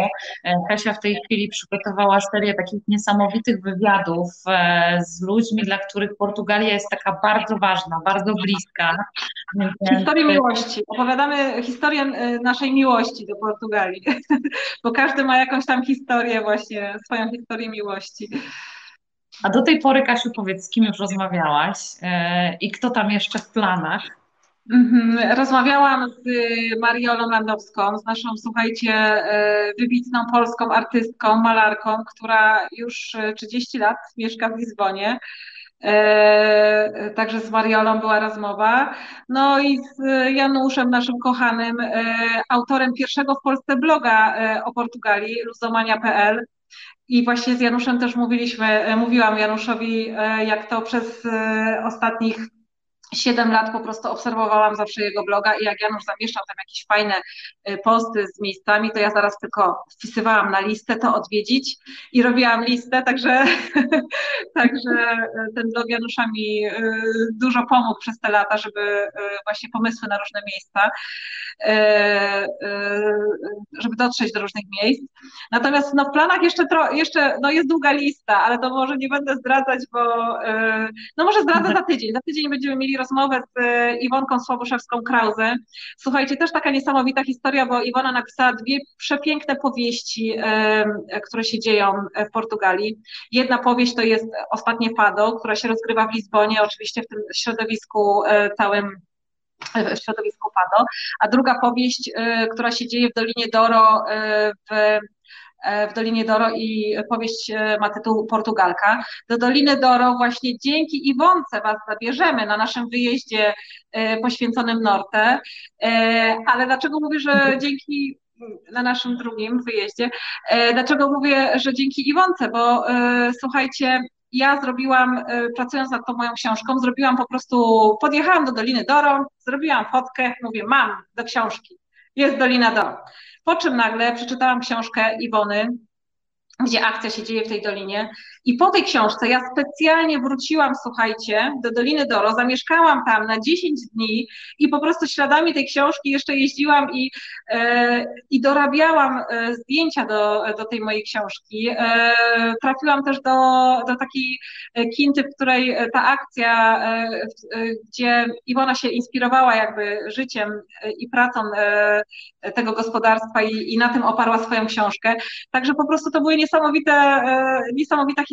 Kasia w tej chwili przygotowała serię takich niesamowitych wywiadów z ludźmi, dla których Portugalia jest taka bardzo ważna, bardzo bliska. Historię miłości. Opowiadamy historię naszej miłości do Portugalii, bo każdy ma jakąś tam historię właśnie, swoją historię miłości. A do tej pory, Kasiu, powiedz, z kim już rozmawiałaś e, i kto tam jeszcze w planach? Mhm. Rozmawiałam z Mariolą Landowską, z naszą, słuchajcie, e, wybitną polską artystką, malarką, która już 30 lat mieszka w Lizbonie. E, także z Mariolą była rozmowa. No i z Januszem, naszym kochanym, e, autorem pierwszego w Polsce bloga e, o Portugalii, luzomania.pl. I właśnie z Januszem też mówiliśmy, mówiłam Januszowi, jak to przez ostatnich Siedem lat po prostu obserwowałam zawsze jego bloga i jak Janusz zamieszczał tam jakieś fajne y, posty z miejscami, to ja zaraz tylko wpisywałam na listę to odwiedzić i robiłam listę, także, także y, ten blog Janusza mi y, dużo pomógł przez te lata, żeby właśnie pomysły na różne miejsca, żeby dotrzeć do różnych miejsc. Natomiast no, w planach jeszcze, jeszcze no, jest długa lista, ale to może nie będę zdradzać, bo no może zdradzę za tydzień. Za tydzień będziemy mieli rozmowę z e, Iwonką Sławoszewską-Krause. Słuchajcie, też taka niesamowita historia, bo Iwona napisała dwie przepiękne powieści, e, które się dzieją w Portugalii. Jedna powieść to jest Ostatnie Fado, która się rozgrywa w Lizbonie, oczywiście w tym środowisku e, całym w środowisku Fado, a druga powieść, która się dzieje w Dolinie Doro w E, w Dolinie Doro i powieść e, ma tytuł Portugalka. Do Doliny Doro właśnie dzięki Iwonce Was zabierzemy na naszym wyjeździe e, poświęconym Norte. Ale dlaczego mówię, że dzięki na naszym drugim wyjeździe. Dlaczego mówię, że dzięki Iwonce? Bo słuchajcie, ja zrobiłam, pracując nad tą moją książką, zrobiłam po prostu, podjechałam do Doliny Doro, zrobiłam fotkę, mówię, mam do książki, jest Dolina Doro. Po czym nagle przeczytałam książkę Iwony, gdzie akcja się dzieje w tej dolinie. I po tej książce ja specjalnie wróciłam, słuchajcie, do Doliny Doro, zamieszkałam tam na 10 dni i po prostu śladami tej książki jeszcze jeździłam i, e, i dorabiałam e, zdjęcia do, do tej mojej książki. E, trafiłam też do, do takiej kinty, w której ta akcja, gdzie Iwona się inspirowała jakby życiem i pracą tego gospodarstwa i, i na tym oparła swoją książkę. Także po prostu to były niesamowite, niesamowita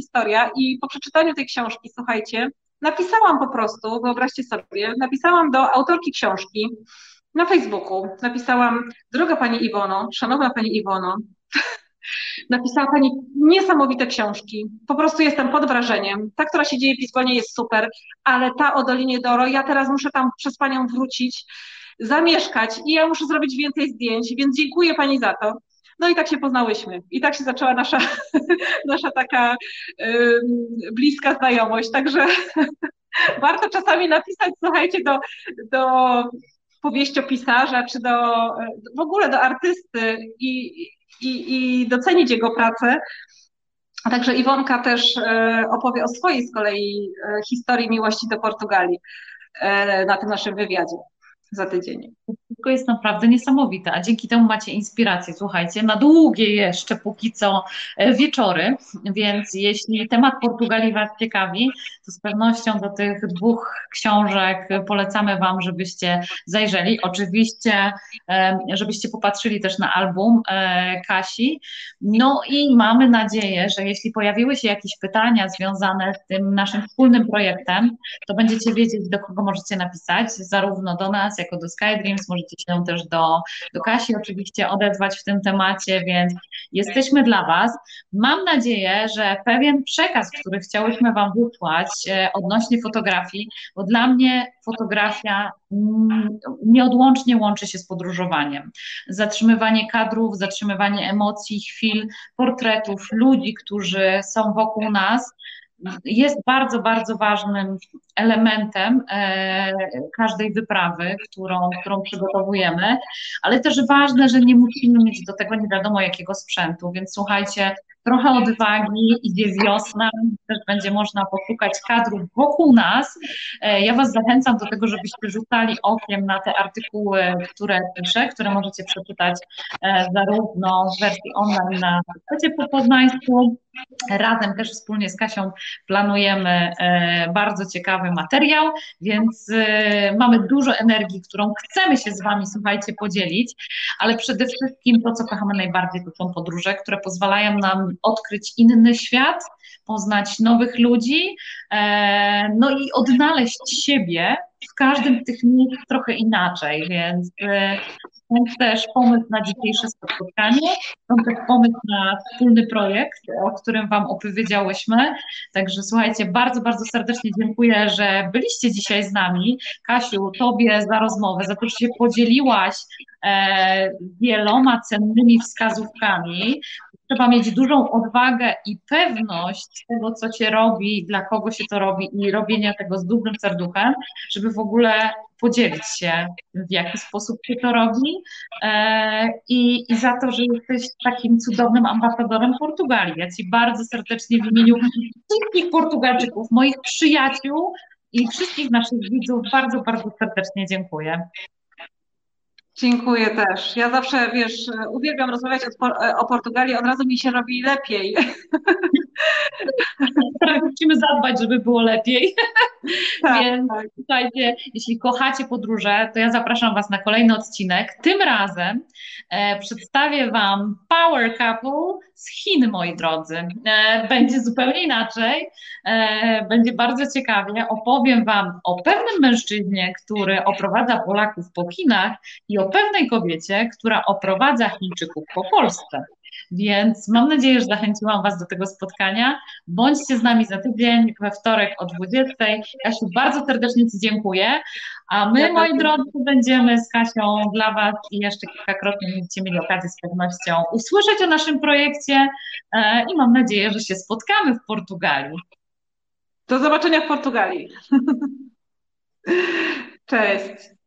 i po przeczytaniu tej książki, słuchajcie, napisałam po prostu, wyobraźcie sobie, napisałam do autorki książki na Facebooku, napisałam, droga Pani Iwono, szanowna Pani Iwono, napisała Pani niesamowite książki, po prostu jestem pod wrażeniem, ta, która się dzieje w Lizbonie jest super, ale ta o Dolinie Doro, ja teraz muszę tam przez Panią wrócić, zamieszkać i ja muszę zrobić więcej zdjęć, więc dziękuję Pani za to. No i tak się poznałyśmy. I tak się zaczęła nasza, nasza taka bliska znajomość. Także warto czasami napisać, słuchajcie, do, do powieściopisarza, czy do, w ogóle do artysty i, i, i docenić jego pracę. Także Iwonka też e, opowie o swojej z kolei e, historii miłości do Portugalii e, na tym naszym wywiadzie. Za tydzień. To jest naprawdę niesamowite, a dzięki temu macie inspirację, słuchajcie, na długie jeszcze póki co e, wieczory, więc jeśli temat Portugalii Was ciekawi, to z pewnością do tych dwóch książek polecamy Wam, żebyście zajrzeli. Oczywiście, e, żebyście popatrzyli też na album e, Kasi. No i mamy nadzieję, że jeśli pojawiły się jakieś pytania związane z tym naszym wspólnym projektem, to będziecie wiedzieć, do kogo możecie napisać, zarówno do nas, jako do SkyDreams, możecie się też do, do Kasi oczywiście odezwać w tym temacie, więc jesteśmy dla Was. Mam nadzieję, że pewien przekaz, który chciałyśmy Wam wysłać e, odnośnie fotografii, bo dla mnie fotografia mm, nieodłącznie łączy się z podróżowaniem. Zatrzymywanie kadrów, zatrzymywanie emocji, chwil, portretów, ludzi, którzy są wokół nas, jest bardzo, bardzo ważnym elementem e, każdej wyprawy, którą, którą przygotowujemy, ale też ważne, że nie musimy mieć do tego nie wiadomo jakiego sprzętu, więc słuchajcie, trochę odwagi, idzie wiosna, też będzie można poszukać kadrów wokół nas. E, ja Was zachęcam do tego, żebyście rzucali okiem na te artykuły, które piszę, które możecie przeczytać e, zarówno w wersji online na Chcecie po poznańsku, Razem też wspólnie z Kasią planujemy bardzo ciekawy materiał, więc mamy dużo energii, którą chcemy się z Wami, słuchajcie, podzielić, ale przede wszystkim to, co kochamy najbardziej, to są podróże, które pozwalają nam odkryć inny świat, poznać nowych ludzi, e, no i odnaleźć siebie w każdym z tych miejsc trochę inaczej, więc stąd też pomysł na dzisiejsze spotkanie, stąd też pomysł na wspólny projekt, o którym Wam opowiedziałyśmy. Także słuchajcie, bardzo, bardzo serdecznie dziękuję, że byliście dzisiaj z nami. Kasiu, Tobie za rozmowę, za to, że się podzieliłaś e, wieloma cennymi wskazówkami trzeba mieć dużą odwagę i pewność tego, co się robi, dla kogo się to robi i robienia tego z dużym serduchem, żeby w ogóle podzielić się, w jaki sposób się to robi e, i, i za to, że jesteś takim cudownym ambasadorem Portugalii. Ja Ci bardzo serdecznie w imieniu wszystkich Portugalczyków, moich przyjaciół i wszystkich naszych widzów bardzo, bardzo serdecznie dziękuję. Dziękuję też. Ja zawsze, wiesz, uwielbiam rozmawiać o, Portugalii, od razu mi się robi lepiej. Musimy zadbać, żeby było lepiej. Tak, Więc tak. słuchajcie, jeśli kochacie podróże, to ja zapraszam Was na kolejny odcinek. Tym razem e, przedstawię Wam Power Couple z Chin, moi drodzy. E, będzie zupełnie inaczej, e, będzie bardzo ciekawie. Opowiem Wam o pewnym mężczyźnie, który oprowadza Polaków po Chinach i o pewnej kobiecie, która oprowadza Chińczyków po Polsce. Więc mam nadzieję, że zachęciłam Was do tego spotkania. Bądźcie z nami za tydzień, we wtorek o 20. Kasiu, bardzo serdecznie Ci dziękuję. A my, moi drodzy, będziemy z Kasią dla Was i jeszcze kilkakrotnie będziecie mieli okazję z pewnością usłyszeć o naszym projekcie e, i mam nadzieję, że się spotkamy w Portugalii. Do zobaczenia w Portugalii. Cześć.